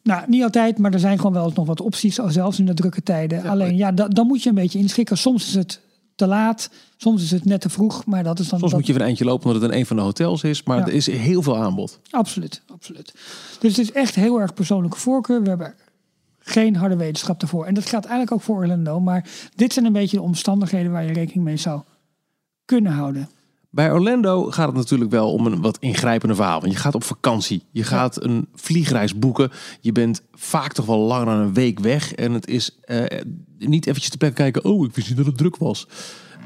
nou niet altijd, maar er zijn gewoon wel eens nog wat opties, al zelfs in de drukke tijden. Alleen ja, da- dan moet je een beetje inschikken. Soms is het te laat, soms is het net te vroeg, maar dat is dan... Soms dat- moet je weer een eindje lopen omdat het in een van de hotels is, maar Ja. er is heel veel aanbod. Absoluut, absoluut. Dus het is echt heel erg persoonlijke voorkeur. We hebben geen harde wetenschap daarvoor. En dat geldt eigenlijk ook voor Orlando. Maar dit zijn een beetje de omstandigheden waar je rekening mee zou kunnen houden. Bij Orlando gaat het natuurlijk wel om een wat ingrijpende verhaal. Want je gaat op vakantie. Je gaat een vliegreis boeken. Je bent vaak toch wel langer dan een week weg. En het is eh, niet eventjes te plekken kijken. Oh, ik wist niet dat het druk was.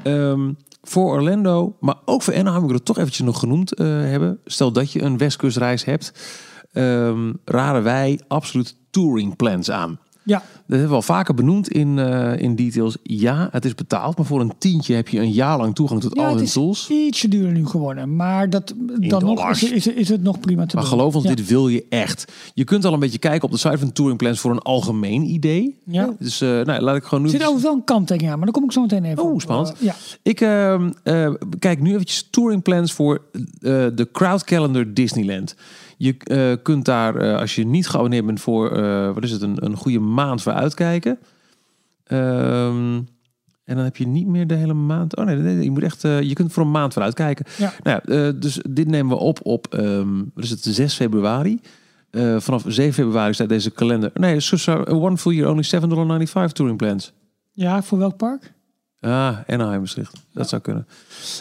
Ehm, voor Orlando, maar ook voor Anaheim, ik wil het toch eventjes nog genoemd eh, hebben. Stel dat je een westkustreis hebt. ehm, raden wij absoluut touring plans aan. Ja, Dat hebben we al vaker benoemd in, eh, in details. Ja, het is betaald, maar voor een tientje heb je een jaar lang toegang tot ja al het hun is tools. ietsje duurder nu geworden. Maar dat, dan nog is, is, is het nog prima te Maar doen. geloof ons, ja. dit wil je echt. Je kunt al een beetje kijken op de site van Touring Plans voor een algemeen idee. Ja. Dus eh, nou, laat ik gewoon nu... Er zit overigens wel een kanttekening aan, maar daar kom ik zo meteen even Oh, spannend. Eh, ja. Ik ehm, eh, kijk nu eventjes touring plans voor de Crowd Calendar Disneyland. Je eh, kunt daar, eh, als je niet geabonneerd bent voor, eh, wat is het, een, een goede maand voor uitkijken. Ehm, en dan heb je niet meer de hele maand. Oh nee, nee, je moet echt, je kunt voor een maand vooruit kijken. Ja. Nou ja, dus dit nemen we op op, ehm, wat is het, 6 februari. Vanaf 7 februari staat deze kalender. Nee, so, one full year, only $7,95 touring plans. ja, voor welk park? Ah, Anaheim Maastricht. Dat zou kunnen.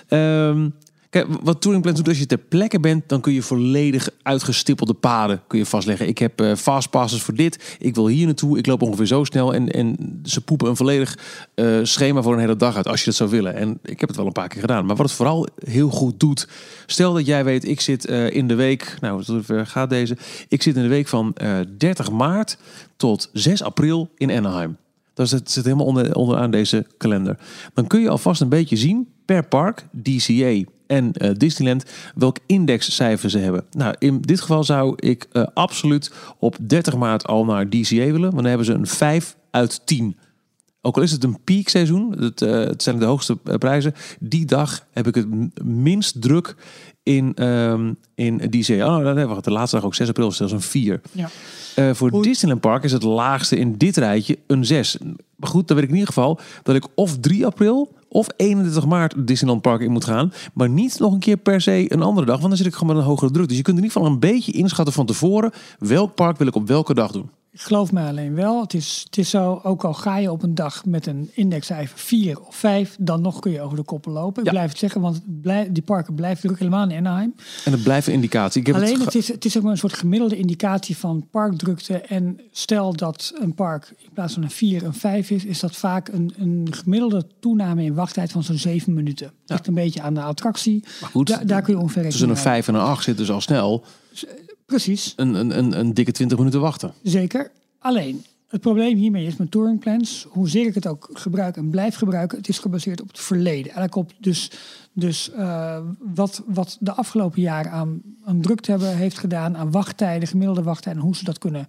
Ehm, kijk, wat Touring Plans doet als je ter plekke bent, dan kun je volledig uitgestippelde paden kun je vastleggen. Ik heb eh fastpasses voor dit. Ik wil hier naartoe. Ik loop ongeveer zo snel. En, en ze poepen een volledig eh, schema voor een hele dag uit als je dat zou willen. En ik heb het wel een paar keer gedaan. Maar wat het vooral heel goed doet. Stel dat jij weet, ik zit eh, in de week. Nou, gaat deze? Ik zit in de week van eh 30 maart tot 6 april in Anaheim. Dat zit, zit helemaal onder, onderaan deze kalender. Dan kun je alvast een beetje zien per park, DCA en eh, Disneyland, welk indexcijfer ze hebben. Nou, in dit geval zou ik eh, absoluut op 30 maart al naar DCA willen. Want dan hebben ze een 5 uit 10. Ook al is het een piekseizoen, het, eh, het zijn de hoogste prijzen. Die dag heb ik het minst druk in, ehm in DCA. Oh, nee, wacht, de laatste dag ook 6 april, zelfs een 4. Ja. Eh, voor Hoe- Disneyland Park is het laagste in dit rijtje een 6. Maar goed, dan weet ik in ieder geval dat ik of 3 april of 31 maart Disneyland Park in moet gaan. Maar niet nog een keer per se een andere dag, want dan zit ik gewoon met een hogere druk. Dus je kunt in ieder geval een beetje inschatten van tevoren welk park wil ik op welke dag doen. Geloof mij alleen wel, het is, het is zo, ook al ga je op een dag met een indexcijfer 4 of 5, dan nog kun je over de koppen lopen. Ik Ja. blijf het zeggen, want het blij- die parken blijven druk, helemaal in Anaheim. En het blijft een indicatie. Ik heb Alleen het het is, het is ook maar een soort gemiddelde indicatie van parkdrukte. En stel dat een park in plaats van een 4 een 5 is, is dat vaak een, een gemiddelde toename in wachttijd van zo'n 7 minuten. Ligt een beetje aan de attractie. Maar goed, Da- daar kun je ongeveer tussen een mee 5 en een 8 zit dus al snel houden. Precies. een, een, een, een dikke 20 minuten wachten. Zeker. Alleen, het probleem hiermee is met touring plans, hoezeer ik het ook gebruik en blijf gebruiken, het is gebaseerd op het verleden. Eigenlijk op dus, dus eh, wat, wat de afgelopen jaren aan, aan drukte hebben, heeft gedaan, aan wachttijden, gemiddelde wachttijden, hoe ze dat kunnen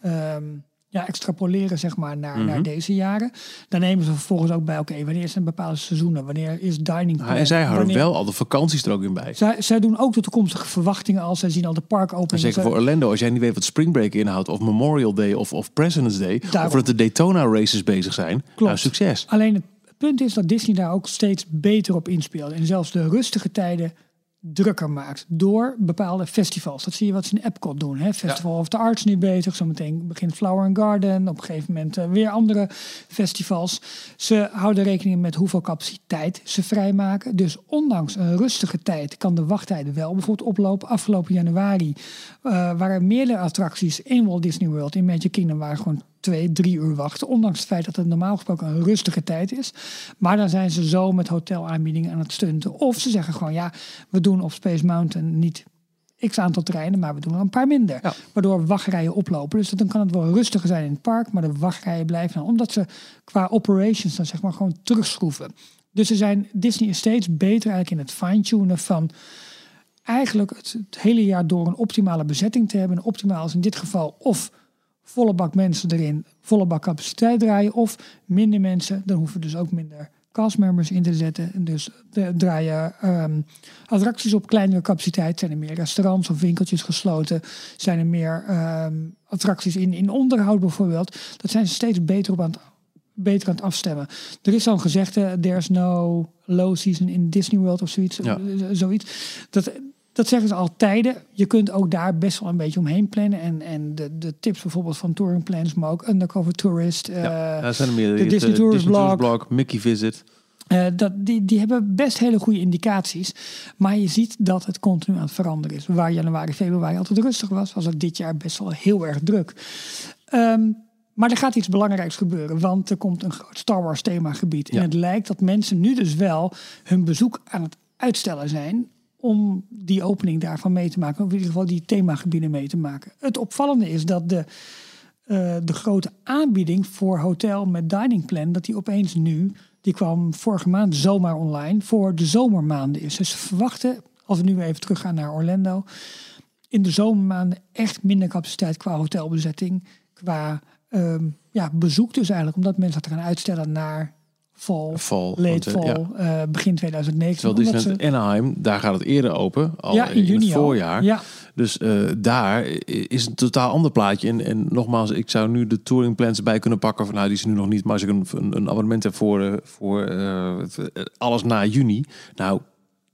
ehm, ja, extrapoleren zeg maar, naar, Mhm. naar deze jaren. Dan nemen ze vervolgens ook bij, oké, wanneer zijn bepaalde seizoenen, wanneer is dining Ja, plan, en zij houden wanneer- wel al de vakanties er ook in bij. Zij, zij doen ook de toekomstige verwachtingen al. Zij zien al de Maar parkopeningen. zeker voor Orlando, als jij niet weet wat Spring Break inhoudt, of Memorial Day of, of President's Day, Daarom. of dat de Daytona races bezig zijn, nou, succes. Alleen het punt is dat Disney daar ook steeds beter op inspeelt. En zelfs de rustige tijden drukker maakt door bepaalde festivals. Dat zie je wat ze in Epcot doen. Hè? Festival of the Arts nu bezig. Zometeen begint Flower and Garden. Op een gegeven moment eh, weer andere festivals. Ze houden rekening met hoeveel capaciteit ze vrijmaken. Dus ondanks een rustige tijd kan de wachttijden wel bijvoorbeeld oplopen. Afgelopen januari eh, waren er meerdere attracties in Walt Disney World. In Magic Kingdom waren gewoon twee, drie uur wachten. Ondanks het feit dat het normaal gesproken een rustige tijd is. Maar dan zijn ze zo met hotelaanbiedingen aan het stunten. Of ze zeggen gewoon, ja, we doen op Space Mountain niet x aantal treinen, maar we doen er een paar minder. Ja. Waardoor wachtrijen oplopen. Dus dan kan het wel rustiger zijn in het park, maar de wachtrijen blijven. Nou, omdat ze qua operations dan zeg maar gewoon terugschroeven. Dus ze zijn, Disney is steeds beter eigenlijk in het fine-tunen van eigenlijk het, het hele jaar door een optimale bezetting te hebben. En optimaal is in dit geval of volle bak mensen erin, volle bak capaciteit draaien. Of minder mensen, dan hoeven dus ook minder castmembers in te zetten. En dus de, draaien ehm, attracties op kleinere capaciteit. Zijn er meer restaurants of winkeltjes gesloten? Zijn er meer ehm, attracties in, in onderhoud bijvoorbeeld? Dat zijn ze steeds beter op aan het beter aan het afstemmen. Er is zo'n gezegde, there's no low season in Disney World of zoiets. Ja. eh, zoiets. Dat, dat zeggen ze al tijden. Je kunt ook daar best wel een beetje omheen plannen. En, en de, de tips bijvoorbeeld van Touring Plans, maar ook Undercover Tourist. eh, Ja, daar zijn er meer. de Disney Tourist Blog. Blog, Mickey Visit. eh, dat, die, die hebben best hele goede indicaties. Maar je ziet dat het continu aan het veranderen is. Waar januari, februari altijd rustig was, was het dit jaar best wel heel erg druk. Ehm, maar er gaat iets belangrijks gebeuren, want er komt een groot Star Wars themagebied. Ja. En het lijkt dat mensen nu dus wel hun bezoek aan het uitstellen zijn om die opening daarvan mee te maken. Of in ieder geval die themagebieden mee te maken. Het opvallende is dat de, eh, de grote aanbieding voor hotel met dining plan, dat die opeens nu, die kwam vorige maand zomaar online, voor de zomermaanden is. Dus verwachten, als we nu even teruggaan naar Orlando, in de zomermaanden echt minder capaciteit qua hotelbezetting, qua ehm, ja, bezoek dus eigenlijk, omdat mensen dat gaan uitstellen naar fall, Fall, late want, eh, fall, eh, begin 2019. Terwijl omdat Disneyland ze- Anaheim, daar gaat het eerder open. Al ja, in juni het voorjaar. Ja, Dus eh, daar is een totaal ander plaatje. En, en nogmaals, ik zou nu de touring plans bij kunnen pakken. Van, nou, die is nu nog niet. Maar als ik een, een, een abonnement heb voor, voor alles na juni. Nou,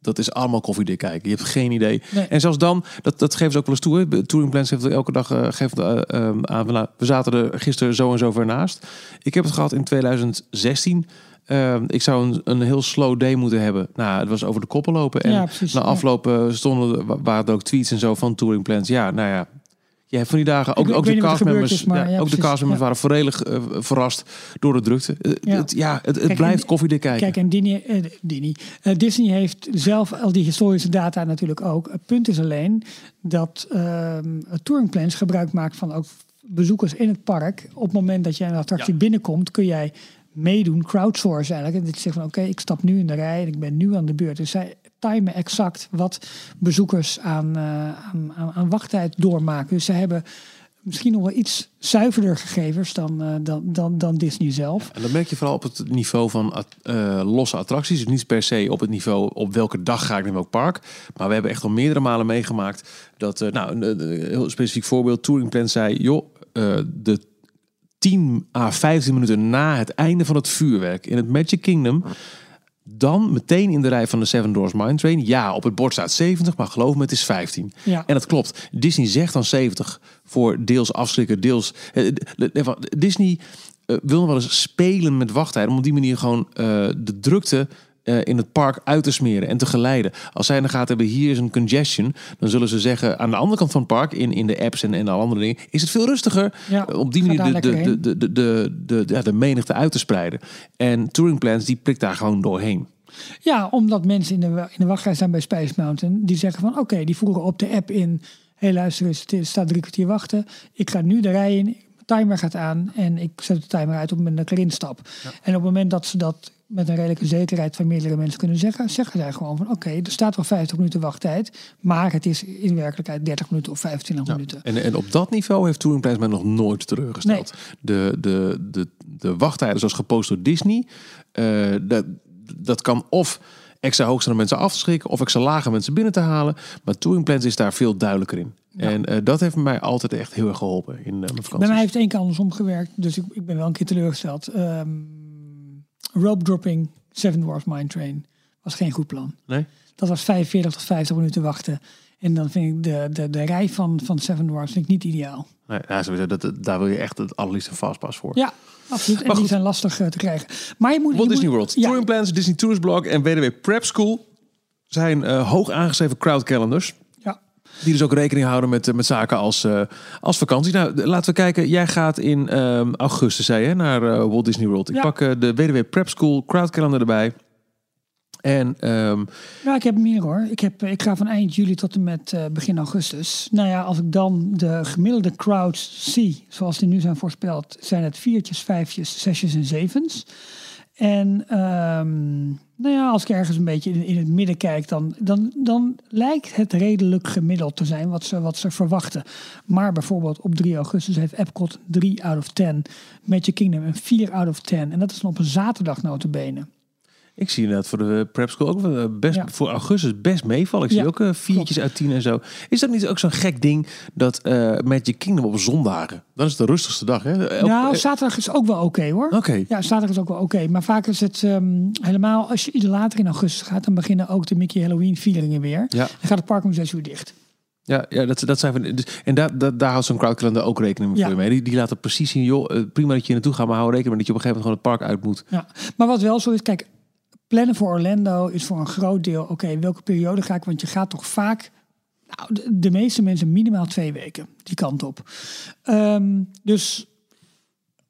dat is allemaal koffiedik kijken. Je hebt geen idee. Nee. En zelfs dan, dat, dat geven ze ook wel eens toe. Hè. Touring Plans heeft elke dag eh, geeft, eh, eh, aan. Nou, we zaten er gisteren zo en zo ver naast. Ik heb het gehad in 2016. Eh, ik zou een, een heel slow day moeten hebben. Nou, het was over de koppen lopen. En Ja, precies, na ja. afloop eh, stonden er- wa- waren er ook tweets en zo van Touring Plans. Ja, nou ja. Je hebt van die dagen ook, Ik- ook de er castmembers, is, maar ja, ja, ook de castmembers ja. waren volledig eh, verrast door de drukte. Eh, Ja. Het, ja, het, het Kijk, blijft en- koffiedik kijken. Kijk, en Disney, eh, Disney, Disney heeft zelf al die historische data natuurlijk ook. Het punt is alleen dat ehm het Touring Plans gebruik maakt van ook bezoekers in het park. Op het moment dat jij een attractie Ja. binnenkomt, kun jij meedoen, crowdsource eigenlijk. En dit zegt van oké, ik stap nu in de rij en ik ben nu aan de beurt. Dus zij timen exact wat bezoekers aan, eh, aan, aan, wachttijd doormaken. Dus ze hebben misschien nog wel iets zuiverder gegevens dan, eh, dan, dan, dan Disney zelf. En dat merk je vooral op het niveau van at- eh, losse attracties. Dus niet per se op het niveau op welke dag ga ik naar welk park. Maar we hebben echt al meerdere malen meegemaakt dat, nou, een, heel specifiek voorbeeld, Touring Plan zei, joh, de 10 à 15 minuten na het einde van het vuurwerk in het Magic Kingdom, dan meteen in de rij van de Seven Doors Mine Train. Ja, op het bord staat 70, maar geloof me, het is 15. Ja. En dat klopt. Disney zegt dan 70 voor deels afschrikken, deels... eh, Disney eh, wil nog wel eens spelen met wachttijden... om op die manier gewoon eh, de drukte eh, in het park uit te smeren en te geleiden. Als zij in de gaten hebben, hier is een congestion... dan zullen ze zeggen, aan de andere kant van het park... in, in de apps en, en alle andere dingen... is het veel rustiger Ja, eh, op die manier de, de, de, de, de, de, de, ja, de menigte uit te spreiden. En Touring Plans, die prikt daar gewoon doorheen. Ja, omdat mensen in de, in de wachtrij staan bij Space Mountain. Die zeggen van oké, die voeren op de app in. Hé hey, luister eens, het is- staat drie kwartier wachten. Ik ga nu de rij in, mijn timer gaat aan en ik zet de timer uit op het moment dat ik erin stap. En op het moment dat ze dat met een redelijke zekerheid van meerdere mensen kunnen zeggen, zeggen zij gewoon van oké, er staat wel 50 minuten wachttijd, maar het is in werkelijkheid 30 minuten of 25 minuten. En, en op dat niveau heeft Touring Plans mij nog nooit teleurgesteld. De, de, de, de wachttijden zoals gepost door Disney, eh, dat, dat kan of extra hoog zijn om mensen af te schrikken, of extra lager mensen binnen te halen. Maar Touring Plans is daar veel duidelijker in. En eh, dat heeft mij altijd echt heel erg geholpen in eh, mijn vakantie. Bij mij heeft één keer andersom gewerkt, dus ik, ik ben wel een keer teleurgesteld. Ehm, rope dropping, Seven Dwarfs Mine Train, was geen goed plan. Nee? Dat was 45 tot 50 minuten wachten. En dan vind ik de, de, de rij van, van Seven Dwarfs vind ik niet ideaal. Nee, ja, sowieso, dat, dat- daar wil je echt het allerliefste fastpass voor. Ja, absoluut. En Maar die goed. zijn lastig eh, te krijgen. Maar je moet... je Walt moet- Disney World, Ja, Touring Plans, Disney Tourist Blog en WDW Prep School zijn eh, hoog aangeschreven crowd calendars. Die dus ook rekening houden met, eh, met zaken als, eh, als vakantie. Nou, laten we kijken. Jij gaat in ehm, augustus, zei je, naar eh, Walt Disney World. Ik Ja. pak de WDW Prep School crowdcalender erbij. En ehm, Ja, ik heb meer hoor. Ik, heb, ik ga van eind juli tot en met begin augustus. Nou ja, als ik dan de gemiddelde crowds zie, zoals die nu zijn voorspeld, zijn het viertjes, vijfjes, zesjes en zevens. En ehm, nou ja, als ik ergens een beetje in, het midden kijk, dan, dan, dan lijkt het redelijk gemiddeld te zijn wat ze, wat ze verwachten. Maar bijvoorbeeld op 3 augustus heeft Epcot 3 out of 10. Magic Kingdom een 4 out of 10. En dat is dan op een zaterdag notabene. Ik zie inderdaad voor de Prep School ook eh, best, Ja. voor augustus best meevallen. Ik zie Ja, ook eh, viertjes uit tien en zo. Is dat niet ook zo'n gek ding dat eh Magic Kingdom op zondagen? Dan is het de rustigste dag, hè? Elk- nou, eh, zaterdag is ook wel oké hoor. Oké. Ja, zaterdag is ook wel oké. Maar vaak is het ehm, helemaal, als je iets later in augustus gaat, dan beginnen ook de Mickey Halloween vieringen weer. Ja. Dan gaat het park om 6 uur dicht. Ja, ja dat, dat zijn van, dus, en daar, daar, daar houdt zo'n crowdcalender ook rekening mee Ja. voor je mee. Die, die laten precies zien, joh, eh, prima dat je naartoe gaat, maar hou rekening mee dat je op een gegeven moment gewoon het park uit moet. Ja. Maar wat wel zo is, kijk, plannen voor Orlando is voor een groot deel, oké, welke periode ga ik? Want je gaat toch vaak, nou, de, meeste mensen minimaal twee weken die kant op. Ehm, dus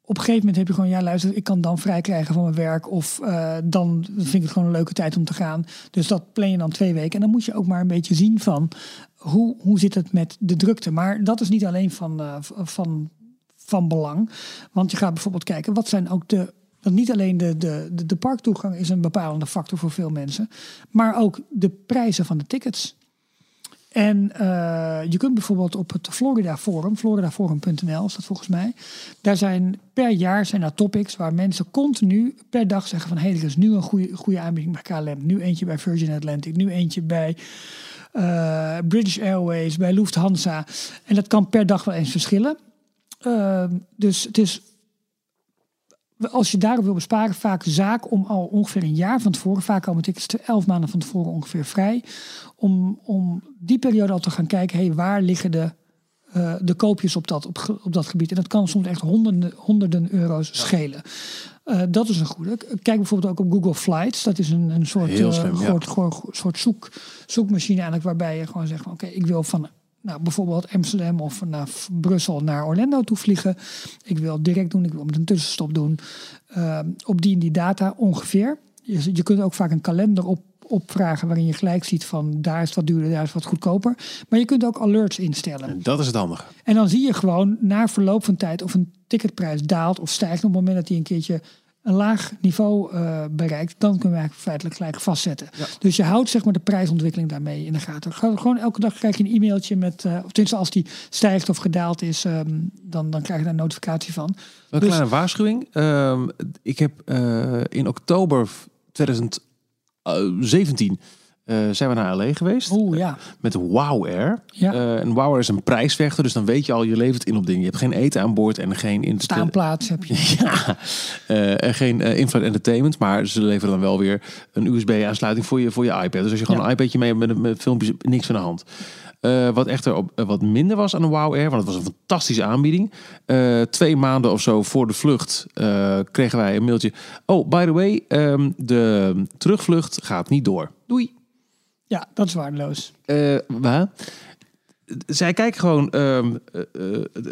op een gegeven moment heb je gewoon, ja luister, ik kan dan vrij krijgen van mijn werk. Of eh, dan vind ik het gewoon een leuke tijd om te gaan. Dus dat plan je dan twee weken. En dan moet je ook maar een beetje zien van, hoe, hoe zit het met de drukte? Maar dat is niet alleen van, eh, van, van belang. Want je gaat bijvoorbeeld kijken, wat zijn ook de... Niet alleen de, de, de, de parktoegang is een bepalende factor voor veel mensen. Maar ook de prijzen van de tickets. En eh, je kunt bijvoorbeeld op het Florida Forum, floridaforum.nl is dat volgens mij. Daar zijn per jaar zijn er topics waar mensen continu per dag zeggen van... hé, hey, er is nu een goede, goede aanbieding bij KLM. Nu eentje bij Virgin Atlantic. Nu eentje bij eh, British Airways, bij Lufthansa. En dat kan per dag wel eens verschillen. Ehm, dus het is als je daarop wil besparen, vaak zaak om al ongeveer een jaar van tevoren, vaak komen tickets te elf maanden van tevoren ongeveer vrij, om, om die periode al te gaan kijken, hey, waar liggen de, eh, de koopjes op dat, op, dat gebied. En dat kan soms echt honderden, honderden euro's schelen. Eh, dat is een goede. Kijk bijvoorbeeld ook op Google Flights. Dat is een, een soort, eh, ja. soort, zoek, zoekmachine eigenlijk, waarbij je gewoon zegt van oké, ik wil van nou, bijvoorbeeld Amsterdam of naar Brussel naar Orlando toe vliegen. Ik wil direct doen, ik wil met een tussenstop doen. Ehm, op die en die data ongeveer. Je, je kunt ook vaak een kalender op, opvragen waarin je gelijk ziet van daar is wat duurder, daar is wat goedkoper. Maar je kunt ook alerts instellen. Dat is het handige. En dan zie je gewoon na verloop van tijd of een ticketprijs daalt of stijgt. Op het moment dat hij een keertje een laag niveau eh, bereikt, dan kunnen we eigenlijk feitelijk gelijk vastzetten. Dus je houdt zeg maar de prijsontwikkeling daarmee in de gaten. Gewoon elke dag krijg je een e-mailtje met, eh, of tenminste als die stijgt of gedaald is, ehm, dan, dan krijg je daar een notificatie van. Een Dus- kleine waarschuwing. Ehm, ik heb eh, in oktober 2017 eh, zijn we naar LA geweest. Oeh ja. Met Wow Air. Ja. Eh, en Wow Air is een prijsvechter, dus dan weet je al, je levert in op dingen. Je hebt geen eten aan boord en geen Staanplaats heb je. [LAUGHS] Ja, eh, en geen in-flight entertainment, maar ze leveren dan wel weer een USB-aansluiting voor je, voor je iPad. Dus als je gewoon Ja. een iPadje mee hebt met, met filmpjes, niks aan de hand. Wat echter op, wat minder was aan de Wow Air, want het was een fantastische aanbieding. Twee maanden of zo voor de vlucht kregen wij een mailtje. Oh, by the way, ehm, de terugvlucht gaat niet door. Doei. Ja, dat is waardeloos. Eh, waar? Zij kijken gewoon eh, eh, het,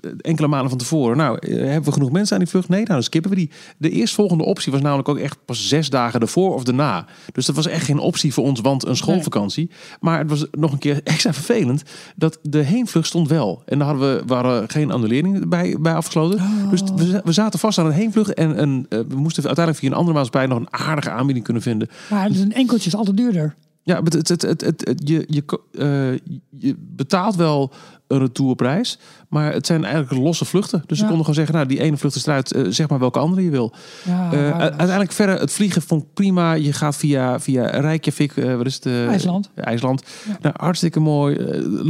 het- enkele maanden van tevoren. Nou, eh, hebben we genoeg mensen aan die vlucht? Nee, nou, dan skippen we die. De eerstvolgende optie was namelijk ook echt pas zes dagen ervoor of daarna. Dus dat was echt geen optie voor ons, want een schoolvakantie. Maar het was nog een keer [LAUGHS] extra vervelend dat de heenvlucht stond wel. En daar hadden we, hadden geen annulering bij, bij afgesloten. Dus we, we zaten vast aan een heenvlucht. En eh, we moesten uiteindelijk via een andere maatschappij nog een aardige aanbieding kunnen vinden. Maar dus een enkeltje is altijd duurder. Ja, het, het, het, het, je, je, eh, je betaalt wel een retourprijs, maar het zijn eigenlijk losse vluchten. Dus Ja. konden gewoon zeggen, nou, die ene vlucht is eruit, eh, zeg maar welke andere je wil. Ja, Eh, uiteindelijk verder, het vliegen vond ik prima. Je gaat via, via Reykjavik, wat is het? IJsland. IJsland. Ja. Nou, hartstikke mooi,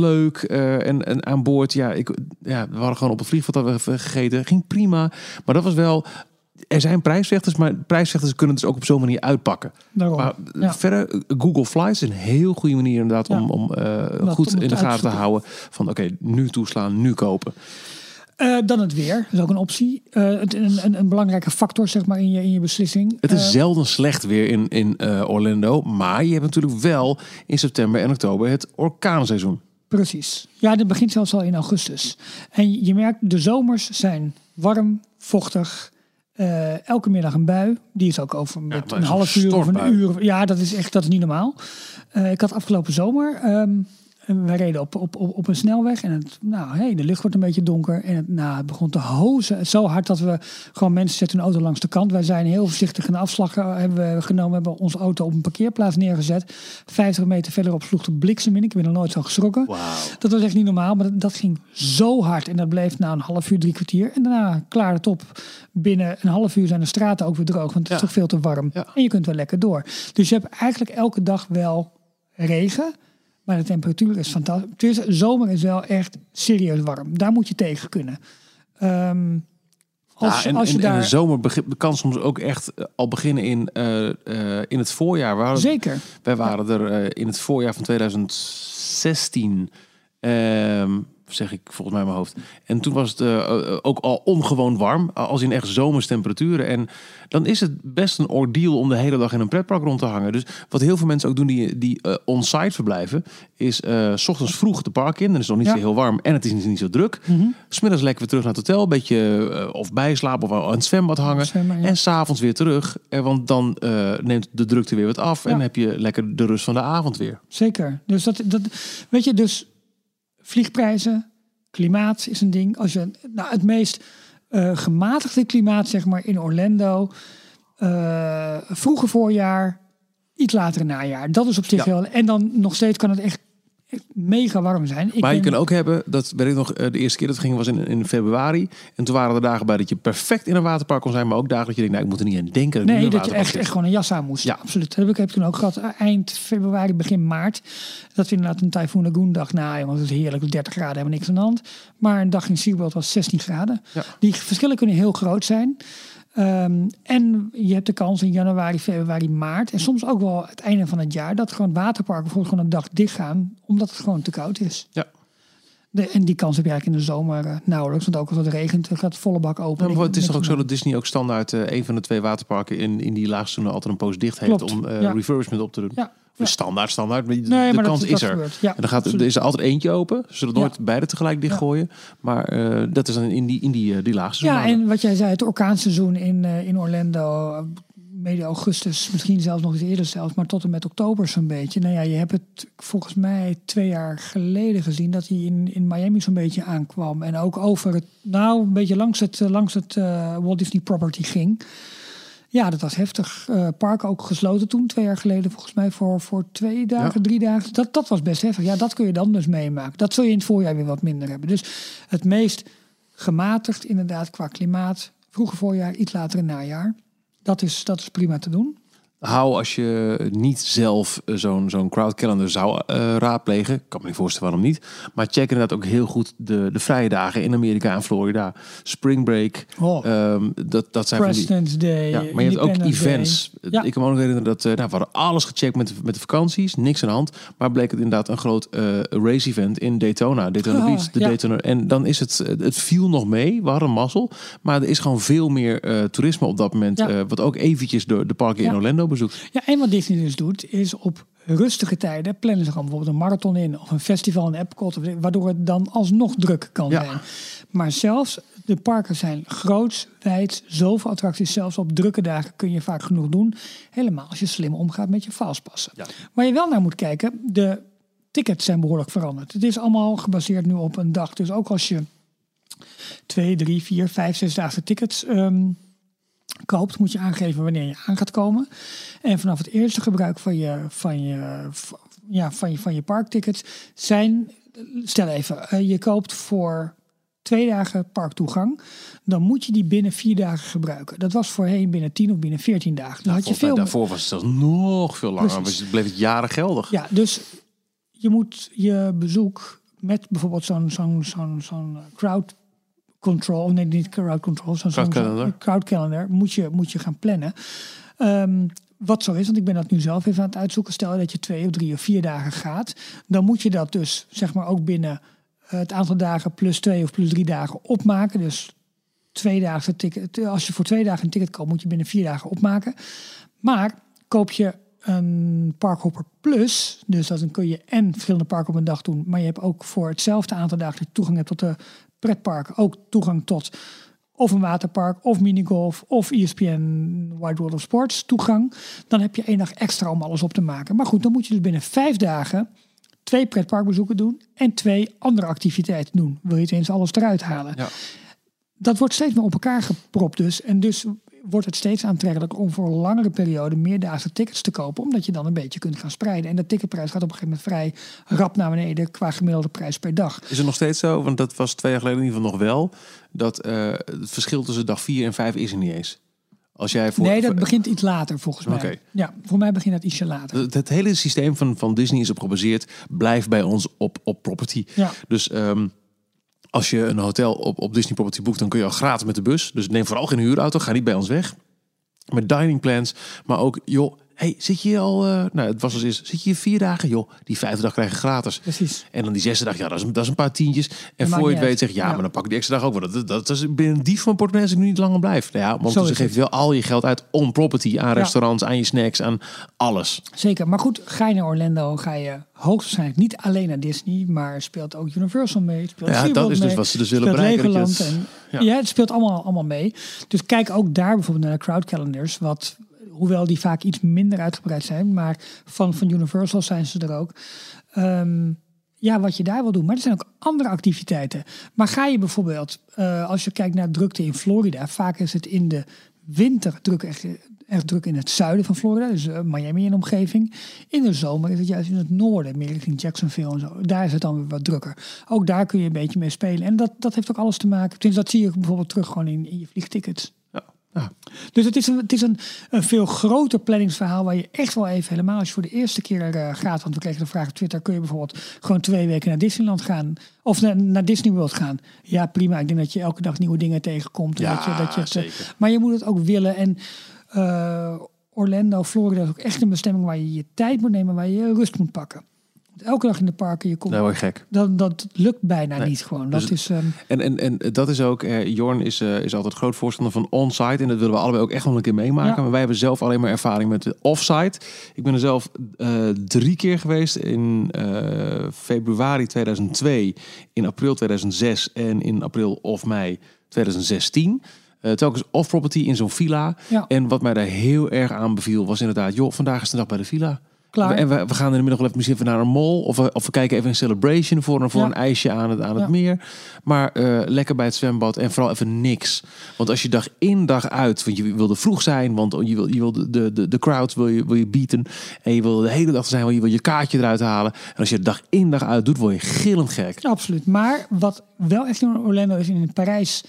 leuk. en, en aan boord, ja, ik, ja, we hadden gewoon op het vliegveld hadden we gegeten. Ging prima. Maar dat was wel... Er zijn prijsvechters, maar prijsvechters kunnen dus ook op zo'n manier uitpakken. Daarom. Maar Ja. verder, Google Flights is een heel goede manier inderdaad Ja. om, om eh, goed het in de gaten te houden. Van oké, nu toeslaan, nu kopen. Eh, dan het weer, dat is ook een optie. Eh, het, een, een, een belangrijke factor zeg maar, in, je, in je beslissing. Het is zelden slecht weer in, in Orlando. Maar je hebt natuurlijk wel in september en oktober het orkaanseizoen. Precies. Ja, dat begint zelfs al in augustus. En je merkt, de zomers zijn warm, vochtig. Eh, elke middag een bui. Die is ook over met een half uur of een uur. Ja, dat is echt dat is niet normaal. Eh, ik had afgelopen zomer. ehm we reden op, op, op, op een snelweg. En het, nou, hey, de lucht wordt een beetje donker. En het, nou, het begon te hozen. Zo hard dat we gewoon mensen zetten hun auto langs de kant. Wij zijn heel voorzichtig een afslag eh, hebben we genomen. We hebben onze auto op een parkeerplaats neergezet. 50 meter verderop sloeg de bliksem in. Ik ben er nooit zo geschrokken. Wauw. Dat was echt niet normaal, maar dat, dat ging zo hard. En dat bleef na een half uur, drie kwartier. En daarna klaarde het op. Binnen een half uur zijn de straten ook weer droog, want het is toch veel te warm. Ja. En je kunt wel lekker door. Dus je hebt eigenlijk elke dag wel regen. Maar de temperatuur is fantastisch. Het is, zomer is wel echt serieus warm. Daar moet je tegen kunnen. Ehm, als, Ja, en, als je en, en daar... de zomer kan soms ook echt eh, al beginnen in, eh, eh, in het voorjaar. We hadden- Zeker. Wij waren er in het voorjaar van 2016, ehm, zeg ik volgens mij in mijn hoofd. En toen was het eh, eh, ook al ongewoon warm, als in echt zomerstemperaturen. En dan is het best een ordeal om de hele dag in een pretpark rond te hangen. Dus wat heel veel mensen ook doen die, die on-site verblijven, is s ochtends vroeg de park in. Dan is het nog niet Ja. zo heel warm en het is niet, niet zo druk. Mhm. Smiddags lekker weer terug naar het hotel, een beetje of bijslapen of aan het zwembad hangen. Zwemmen, ja. En s'avonds weer terug, want dan neemt de drukte weer wat af en Ja. heb je lekker de rust van de avond weer. Zeker. Dus dat, dat weet je, dus vliegprijzen, klimaat is een ding. Als je nou, het meest eh, gematigde klimaat, zeg maar, in Orlando, eh vroege voorjaar, iets later najaar. Dat is op zich Ja. heel. En dan nog steeds kan het echt mega warm zijn. Ik maar je ben- kan ook hebben, dat weet ik nog, eh, de eerste keer dat het ging was in, in februari. En toen waren er dagen bij dat je perfect in een waterpark kon zijn, maar ook dagen dat je denkt, nou ik moet er niet aan denken. Nee, dat je echt, zit. echt gewoon een jas aan moest. Ja. absoluut. Dat heb ik, heb toen ook gehad. Eind februari, begin maart. Dat we inderdaad een Typhoon Lagoon dacht. Nou, jongens, het is heerlijk. 30 graden, hebben niks aan de hand. Maar een dag in SeaWorld was 16 graden. Ja. Die verschillen kunnen heel groot zijn. Ehm, en je hebt de kans in januari, februari, maart. En soms ook wel het einde van het jaar. Dat gewoon waterparken bijvoorbeeld gewoon een dag dicht gaan. Omdat het gewoon te koud is. Ja. De, en die kans heb je eigenlijk in de zomer eh, nauwelijks. Want ook als het regent, dan gaat het volle bak open. Maar het is toch ook zo dat Disney ook standaard eh, een van de twee waterparken in, in die laagseizoenen altijd een poos dicht heeft Klopt, om eh ja. refurbishment op te doen. Ja, ja. Standaard, standaard. Maar de, Nee, de maar kans dat, is dat er. Ja, En dan gaat, er is er altijd eentje open. Ze zullen Ja. nooit beide tegelijk dichtgooien. Maar eh, dat is dan in die, in die, eh, die laagste Ja, en wat jij zei, het orkaanseizoen in, eh, in Orlando, medio augustus, misschien zelfs nog iets eerder zelfs, maar tot en met oktober zo'n beetje. Nou ja, je hebt het volgens mij twee jaar geleden gezien dat hij in, in Miami zo'n beetje aankwam. En ook over het, nou, een beetje langs het, eh, langs het eh, Walt Disney Property ging. Ja, dat was heftig. Eh park ook gesloten toen, twee jaar geleden volgens mij, voor, voor twee dagen, Ja. drie dagen. Dat, dat was best heftig. Ja, dat kun je dan dus meemaken. Dat zul je in het voorjaar weer wat minder hebben. Dus het meest gematigd inderdaad qua klimaat. Vroege voorjaar, iets later in najaar. Dat is, dat is prima te doen. Hou als je niet zelf eh, zo'n zo'n crowd calendar zou eh, raadplegen. Ik kan me niet voorstellen waarom niet. Maar check inderdaad ook heel goed de, de vrije dagen in Amerika en Florida. Spring break. Oh, ehm, dat, dat zijn van die... President's Day. Ja, maar je hebt ook events. Ja. Ik kan me ook herinneren dat eh, nou, we hadden alles gecheckt met, de- met de vakanties, niks aan de hand. Maar bleek het inderdaad een groot eh, race event in Daytona, Daytona Ah, Beach. De ja. Daytona, en dan is het, het viel nog mee, we hadden mazzel. Maar er is gewoon veel meer toerisme op dat moment, wat ook eventjes de, de parken in. Orlando Ja, en wat Disney dus doet, is op rustige tijden plannen ze gewoon bijvoorbeeld een marathon in of een festival in Epcot, waardoor het dan alsnog druk kan Ja. zijn. Maar zelfs de parken zijn groots, wijd, zoveel attracties. Zelfs op drukke dagen kun je vaak genoeg doen. Helemaal als je slim omgaat met je fastpassen. Ja. Waar je wel naar moet kijken, de tickets zijn behoorlijk veranderd. Het is allemaal gebaseerd nu op een dag. Dus ook als je twee, drie, vier, vijf, zesdaagse tickets ehm, koopt, moet je aangeven wanneer je aan gaat komen. En vanaf het eerste gebruik van je, van je, ja, van je, van je parktickets zijn, stel even, eh, je koopt voor twee dagen parktoegang, dan moet je die binnen vier dagen gebruiken. Dat was voorheen binnen tien of binnen veertien dagen. Dan had je veel. daarvoor was het zelfs nog veel langer. Precies. maar bleef het jaren geldig. Ja, dus je moet je bezoek met bijvoorbeeld zo'n zo'n zo'n zo'n crowd control, nee niet crowd control, zo'n Crowd calendar moet je, moet je gaan plannen. Ehm, wat zo is, want ik ben dat nu zelf even aan het uitzoeken. Stel dat je twee of drie of vier dagen gaat, dan moet je dat dus zeg maar ook binnen eh, het aantal dagen plus twee of plus drie dagen opmaken. Dus twee dagen ticket. Als je voor twee dagen een ticket koopt, moet je binnen vier dagen opmaken. Maar koop je een Parkhopper Plus. Dus dat dan kun je en verschillende parken op een dag doen. Maar je hebt ook voor hetzelfde aantal dagen dat je toegang hebt tot de pretpark. Ook toegang tot of een waterpark, of minigolf, of ESPN Wide World of Sports toegang. Dan heb je één dag extra om alles op te maken. Maar goed, dan moet je dus binnen vijf dagen twee pretparkbezoeken doen en twee andere activiteiten doen. Wil je het eens alles eruit halen? Ja. Dat wordt steeds meer op elkaar gepropt dus. En dus wordt het steeds aantrekkelijker om voor een langere periode meerdaagse tickets te kopen. Omdat je dan een beetje kunt gaan spreiden. En de ticketprijs gaat op een gegeven moment vrij rap naar beneden qua gemiddelde prijs per dag. Is het nog steeds zo? Want dat was twee jaar geleden in ieder geval nog wel. Dat eh, het verschil tussen dag 4 en 5 is er niet eens. Als jij voor, nee, dat begint iets later volgens mij. Oké. Ja, voor mij begint dat ietsje later. Het, het hele systeem van, van Disney is op gebaseerd. Blijf bij ons op, op property. Ja. Dus ehm, als je een hotel op, op Disney Property boekt, dan kun je al gratis met de bus. Dus neem vooral geen huurauto. Ga niet bij ons weg. Met dining plans. Maar ook, joh, hey, zit je hier al... eh, nou, het was als is. Zit je hier vier dagen? Joh, die vijfde dag krijg je gratis. Precies. En dan die zesde dag, ja, dat is, dat is een paar tientjes. En voor je het weet zeg je, ja, Ja. maar dan pak ik die extra dag ook wel. Dat, dat, dat is binnen een dief van portemonnee als ik nu niet langer blijf. Nou ja, want ze geeft wel al je geld uit on property. Aan restaurants, aan je snacks, aan alles. Zeker. Maar goed, ga je naar Orlando, ga je hoogstwaarschijnlijk niet alleen naar Disney, maar speelt ook Universal mee. Speelt Ja, SeaWorld dat is dus wat ze dus willen bereiken, en, ja. ja. het speelt allemaal, allemaal mee. Dus kijk ook daar bijvoorbeeld naar de crowd calendars, wat hoewel die vaak iets minder uitgebreid zijn, maar van, van Universal zijn ze er ook. Ehm, ja, wat je daar wil doen. Maar er zijn ook andere activiteiten. Maar ga je bijvoorbeeld, eh, als je kijkt naar drukte in Florida, vaak is het in de winter druk echt, druk in het zuiden van Florida, dus eh, Miami en omgeving. In de zomer is het juist in het noorden, meer richting Jacksonville en zo. Daar is het dan weer wat drukker. Ook daar kun je een beetje mee spelen. En dat, dat heeft ook alles te maken. Tenminste, dat zie je bijvoorbeeld terug gewoon in, in je vliegtickets. Dus het is, een, het is een, een veel groter planningsverhaal waar je echt wel even helemaal als je voor de eerste keer eh, gaat. Want we kregen de vraag op Twitter, kun je bijvoorbeeld gewoon twee weken naar Disneyland gaan? Of naar, naar Disney World gaan? Ja, prima. Ik denk dat je elke dag nieuwe dingen tegenkomt. en Ja, dat je, dat je het, eh, zeker. Maar je moet het ook willen. En eh, Orlando, Florida is ook echt een bestemming waar je je tijd moet nemen, waar je je rust moet pakken. Elke dag in de parken, je komt, Nou, word gek. dat, dat lukt bijna Nee. niet gewoon. Dus Dat is, ehm, En, en, en dat is ook, eh, Jorn is, eh, is altijd groot voorstander van on-site. En dat willen we allebei ook echt nog een keer meemaken. Ja. Maar wij hebben zelf alleen maar ervaring met de off-site. Ik ben er zelf eh, drie keer geweest. In eh, februari 2002, in april 2006 en in april of mei 2016. Eh, telkens off-property in zo'n villa. Ja. En wat mij daar heel erg aan beviel was inderdaad... joh, vandaag is de dag bij de villa. Klaar. En we, we gaan in de middag wel even misschien even naar een mall. Of we, of we kijken even een celebration voor, een- voor Ja. een ijsje aan het, aan het Ja. meer. Maar eh, lekker bij het zwembad en vooral even niks. Want als je dag in dag uit, want je wilde vroeg zijn, want je wil, je wil de, de, de, de crowd wil je, wil je bieten. En je wil de hele dag zijn, want je wil je kaartje eruit halen. En als je het dag in dag uit doet, word je gillend gek. Ja, absoluut. Maar wat wel echt in Orlando is, in Parijs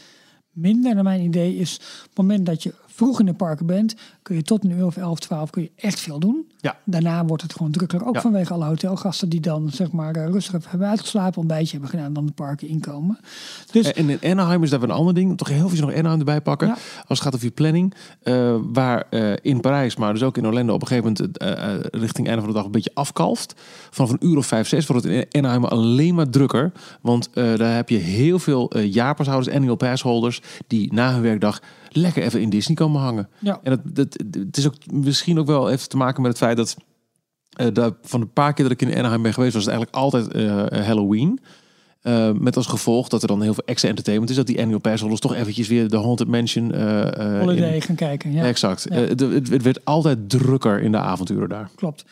minder naar mijn idee, is op het moment dat je vroeg in de parken bent, kun je tot een uur of 11, 12 kun je echt veel doen. Ja. Daarna wordt het gewoon drukker, ook Ja. vanwege alle hotelgasten die dan zeg maar eh, rustig hebben uitgeslapen, ontbijtje hebben gedaan, dan de parken inkomen. Dus En in Anaheim is dat weer een ander ding. Toch heel veel nog Anaheim erbij pakken. Ja. Als het gaat over je planning. eh, waar eh, in Parijs, maar dus ook in Orlando... op een gegeven moment eh, richting einde van de dag een beetje afkalft. Vanaf een uur of vijf, zes wordt het in Anaheim alleen maar drukker. Want daar heb je heel veel jaarpashouders, annual passholders... die na hun werkdag lekker even in Disney komen hangen. ja, En het, het, het is ook misschien ook wel even te maken met het feit dat... eh, dat van de paar keer dat ik in Anaheim ben geweest... was het eigenlijk altijd eh, Halloween... Uh, met als gevolg dat er dan heel veel extra entertainment is. Dat die annual pass holders toch eventjes weer de Haunted Mansion... eh, eh, holiday in- gaan kijken. Ja, Exact. Ja. Eh, het- het werd altijd drukker in de avonturen daar. klopt.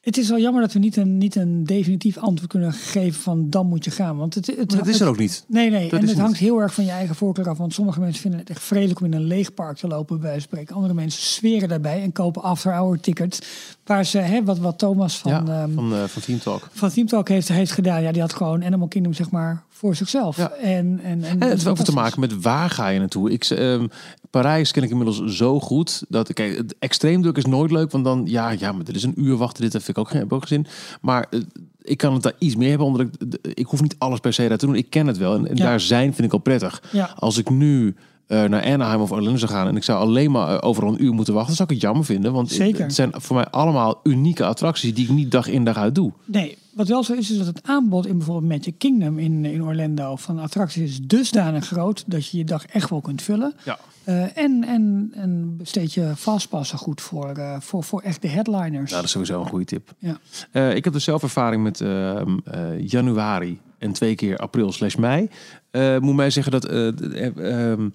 Het is wel jammer dat we niet een, niet een definitief antwoord kunnen geven van dan moet je gaan. Want het, het, Dat is er ook niet. Nee, nee. Dat en het niet. hangt heel erg van je eigen voorkeur af. Want sommige mensen vinden het echt vredelijk om in een leeg park te lopen, bij spreken. Andere mensen zweren daarbij en kopen after-hour tickets. Waar ze, hè, wat, wat Thomas van, ja, ehm, van, eh, van Team Talk. van Team Talk heeft, heeft gedaan. Ja, die had gewoon Animal Kingdom, zeg maar, voor zichzelf. Ja. En, en, en, het heeft ook te maken met waar ga je naartoe. Ik, ehm, Parijs ken ik inmiddels zo goed. Dat, kijk, het extreem druk is nooit leuk. Want dan, ja, ja maar dit is een uur wachten. Dit heb ik ook geen, heb ook geen zin. Maar eh, ik kan het daar iets meer hebben. Omdat ik, ik hoef niet alles per se daar te doen. Ik ken het wel. En, en Ja. daar zijn vind ik al prettig. Ja. Als ik nu eh, naar Anaheim of Orlando zou gaan... en ik zou alleen maar overal een uur moeten wachten... zou ik het jammer vinden. Want Zeker. het zijn voor mij allemaal unieke attracties... die ik niet dag in dag uit doe. Nee, Wat wel zo is, is dat het aanbod in bijvoorbeeld Magic Kingdom in, in Orlando van attracties is dusdanig groot dat je je dag echt wel kunt vullen. Ja. Eh, en, en, en besteed je fastpassen goed voor, eh, voor, voor echt de headliners. Nou, dat is sowieso een goede tip. Ja. Eh, ik heb dus zelf ervaring met ehm, eh, januari en twee keer april slash mei. Eh, moet mij zeggen dat eh, eh, ehm,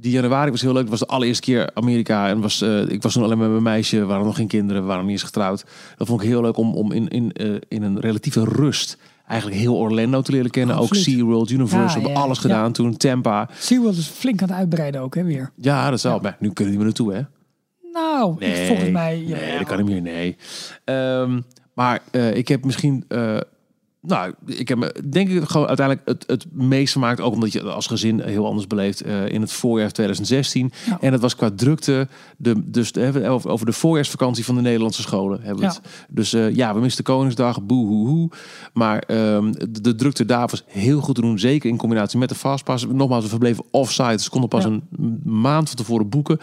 die januari was heel leuk. Het was de allereerste keer Amerika. En was, eh, ik was toen alleen met mijn meisje. We waren nog geen kinderen. We waren nog niet eens getrouwd. Dat vond ik heel leuk om, om in, in, eh, in een relatieve rust... eigenlijk heel Orlando te leren kennen. Absoluut. Ook SeaWorld, Universal. Ja, hebben ja, alles ja. gedaan toen. Tampa. SeaWorld is flink aan het uitbreiden ook, hè, weer. Ja, dat is wel. Maar nu kunnen die meer naartoe, hè? Nou, ik, Nee, volgens mij... Nee, dat kan niet meer. Nee. Ehm, maar eh, ik heb misschien. Nou, ik heb me denk ik gewoon uiteindelijk het, het meest gemaakt. Ook omdat je als gezin heel anders beleeft eh, in het voorjaar 2016. Ja. En het was qua drukte. De, dus de, over de voorjaarsvakantie van de Nederlandse scholen hebben we Ja. het. Dus eh, ja, we misten Koningsdag. Boe hoe hoe. Maar ehm, de, de drukte daar was heel goed te doen. Zeker in combinatie met de Fastpass. Nogmaals, we verbleven offsite. Dus konden pas Ja. een maand van tevoren boeken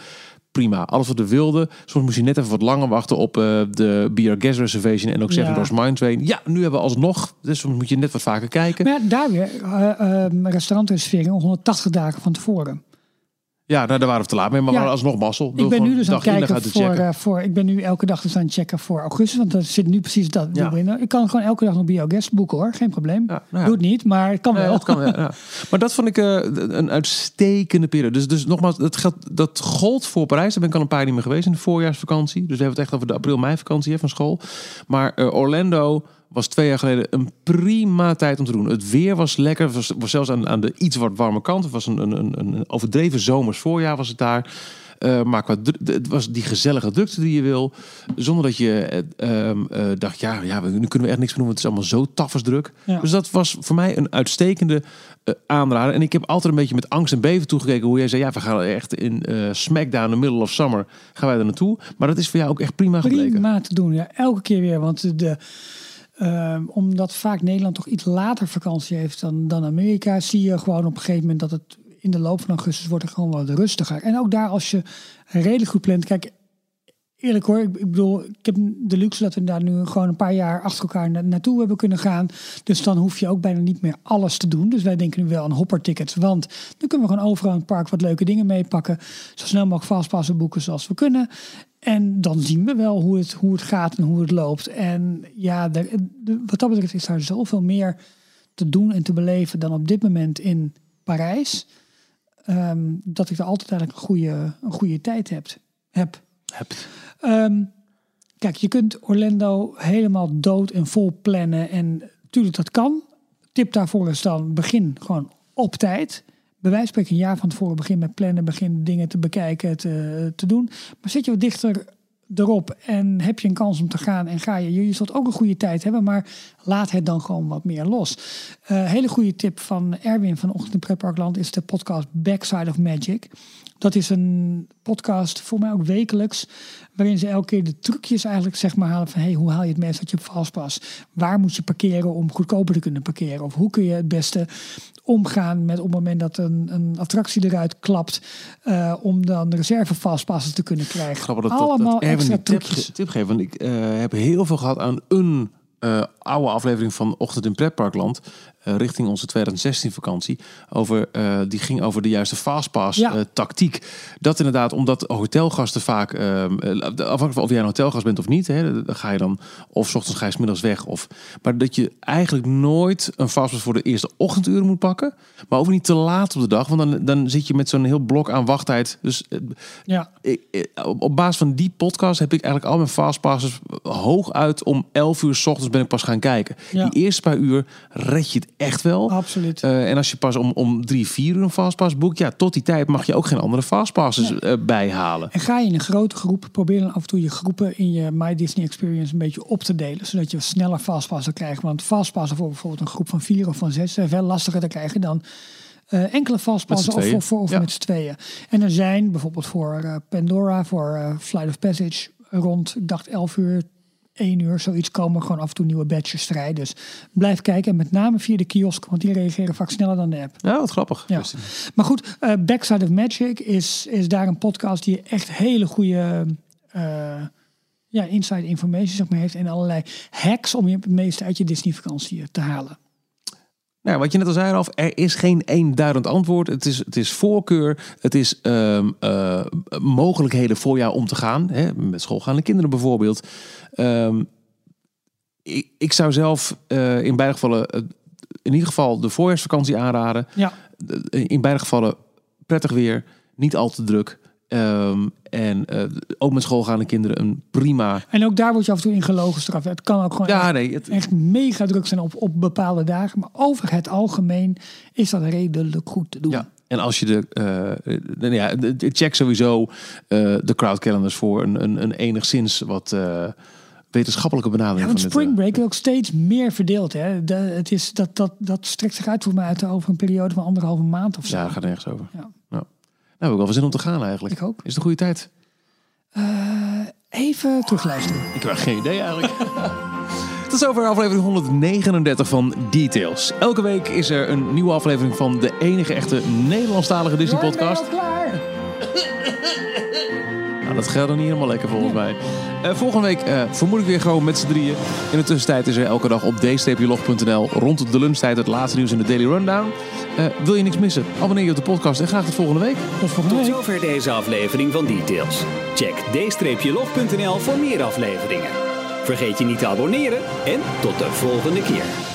prima. Alles wat we wilden. Soms moest je net even wat langer wachten op eh, de BR Guest Reservation en ook Seven Ja. Doors Mine Train. Ja, nu hebben we alsnog. Dus soms moet je net wat vaker kijken. Maar ja, daar weer, eh, restaurantreserveringen 180 dagen van tevoren. Ja, nou, daar waren we te laat mee, maar Ja. alsnog mazzel. Ik ben nu dus aan het kijken voor, eh, voor. Ik ben nu elke dag dus aan het checken voor augustus. Want er zit nu precies dat Ja. in. Ik kan gewoon elke dag nog BioGuest boeken hoor. Geen probleem. Ja, nou ja. Doe het niet, maar het kan wel. dat kan. [LAUGHS] Maar dat vond ik eh, een uitstekende periode. Dus, dus nogmaals, dat, geldt, dat gold voor Parijs. Daar ben ik al een paar jaar niet meer geweest in de voorjaarsvakantie. Dus we hebben het echt over de april-mei-vakantie hè, van school. Maar eh, Orlando was twee jaar geleden een prima tijd om te doen. Het weer was lekker. Het was, was zelfs aan, aan de iets wat warme kant. Het was een, een, een, een overdreven zomers voorjaar was het daar. Eh, maar qua het was die gezellige drukte die je wil. Zonder dat je eh, ehm, eh, dacht, ja, ja, nu kunnen we echt niks meer doen. Want het is allemaal zo tafelsdruk. Ja. Dus dat was voor mij een uitstekende aanrader. En ik heb altijd een beetje met angst en beven toegekeken hoe jij zei, ja, we gaan echt in smackdown, the middle of summer, gaan wij er naartoe. Maar dat is voor jou ook echt prima gebleken. Prima te doen, ja. Elke keer weer. Want de, ehm, omdat vaak Nederland toch iets later vakantie heeft dan, dan Amerika, zie je gewoon op een gegeven moment dat het in de loop van augustus wordt gewoon wat rustiger. En ook daar als je redelijk goed plant. Kijk, eerlijk hoor, ik, bedoel, ik heb de luxe dat we daar nu gewoon een paar jaar achter elkaar na- naartoe hebben kunnen gaan. Dus dan hoef je ook bijna niet meer alles te doen. Dus wij denken nu wel aan hoppertickets. Want dan kunnen we gewoon overal in het park wat leuke dingen meepakken. Zo snel mogelijk vastpassen boeken zoals we kunnen. En dan zien we wel hoe het, hoe het gaat en hoe het loopt. En ja, de, de- wat dat betreft is daar zoveel meer te doen en te beleven dan op dit moment in Parijs. Ehm, dat ik er altijd eigenlijk een goede, een goede tijd heb. heb. Hebt. Ehm, kijk, je kunt Orlando helemaal dood en vol plannen. En natuurlijk, dat kan. Tip daarvoor is dan begin gewoon op tijd. Bij wijze van een jaar van tevoren begin met plannen. Begin dingen te bekijken, te, te doen. Maar zit je wat dichter erop en heb je een kans om te gaan en ga je. Je zult ook een goede tijd hebben, maar laat het dan gewoon wat meer los. Eh, hele goede tip van Erwin van Ochtend is de podcast Backside of Magic. Dat is een podcast, voor mij ook wekelijks, waarin ze elke keer de trucjes eigenlijk zeg maar halen van hey, hoe haal je het meest uit je vastpas? Waar moet je parkeren om goedkoper te kunnen parkeren? Of hoe kun je het beste omgaan met op het moment dat een, een attractie eruit klapt, eh, om dan de reserve vastpassen te kunnen krijgen. Grappig dat, dat, Allemaal dat Erwin extra die tip, trucjes. ge- tip geeft. Want ik eh, heb heel veel gehad aan een eh, oude aflevering van Ochtend in Pretparkland. Eh, richting onze 2016 vakantie. Over, eh, die ging over de juiste fastpass Ja. eh, tactiek. Dat inderdaad, omdat hotelgasten vaak... afhankelijk van of jij een hotelgast bent of niet. Hè, dan ga je dan of 's ochtends ga je 's middags weg. Of, maar dat je eigenlijk nooit een fastpass voor de eerste ochtenduren moet pakken. Maar ook niet te laat op de dag. Want dan, dan zit je met zo'n heel blok aan wachttijd. Dus Ja, ik, op, op basis van die podcast heb ik eigenlijk al mijn fastpasses hoog uit om 11 uur 's ochtends ben ik pas gaan kijken. Ja. Die eerste paar uur red je het echt wel. absoluut. Eh, en als je pas om, om drie, vier uur een fastpass boekt, ja, tot die tijd mag je ook geen andere fastpasses eh, bijhalen. En ga je in een grote groep, probeer dan af en toe je groepen in je My Disney Experience een beetje op te delen. Zodat je sneller fastpassen krijgt. Want fastpassen voor bijvoorbeeld een groep van vier of van zes zijn veel lastiger te krijgen dan eh, enkele fastpassen Met of, voor, of Ja. met z'n tweeën. En er zijn bijvoorbeeld voor Pandora, voor Flight of Passage rond, ik dacht 11 uur, 1 uur, zoiets komen gewoon af en toe nieuwe badges vrij. Dus blijf kijken en met name via de kiosk, want die reageren vaak sneller dan de app. Ja, wat grappig. Ja. Maar goed, eh, Backside of Magic is, is daar een podcast die echt hele goede, eh, ja, inside information zeg maar, heeft en allerlei hacks om je het meeste uit je Disney vakantie te halen. Nou, wat je net al zei, Ralf, er is geen eenduidend antwoord. Het is, het is voorkeur, het is ehm, eh, mogelijkheden voor jou om te gaan. Hè, met schoolgaande kinderen bijvoorbeeld. Ehm, ik, ik zou zelf eh, in beide gevallen, eh, in ieder geval de voorjaarsvakantie aanraden. Ja. In beide gevallen prettig weer, niet al te druk. Ehm, en eh, ook met schoolgaande kinderen een prima. En ook daar word je af en toe in gelogen straf. Het kan ook gewoon Ja, echt, nee, het, echt mega druk zijn op, op bepaalde dagen. Maar over het algemeen is dat redelijk goed te doen. Ja. En als je de, eh, nou ja, check sowieso eh, de crowd calendars voor een, een, een enigszins wat eh, wetenschappelijke benadering. Ja, want van eh, Spring Break is ook steeds meer verdeeld. Hè? De, het is, dat, dat, dat strekt zich uit voor mij uit over een periode van anderhalve maand of zo. Ja, daar gaat nergens over. Ja. Heb ik wel veel zin om te gaan eigenlijk. Ik ook. Is het een goede tijd? Eh, even terugluisteren. Ik heb geen idee eigenlijk. [LAUGHS] Tot zover aflevering 139 van Details. Elke week is er een nieuwe aflevering van de enige echte Nederlandstalige Disney podcast. Ja, ben je al klaar? [LAUGHS] Nou, dat gaat dan niet helemaal lekker volgens mij. Eh, volgende week eh, vermoed ik weer gewoon met z'n drieën. In de tussentijd is er elke dag op d-log.nl rond de lunchtijd het laatste nieuws in de Daily Rundown. Eh, wil je niks missen? Abonneer je op de podcast en graag tot volgende week. Tot volgende Tot week. zover deze aflevering van Details. Check d-log.nl voor meer afleveringen. Vergeet je niet te abonneren en tot de volgende keer.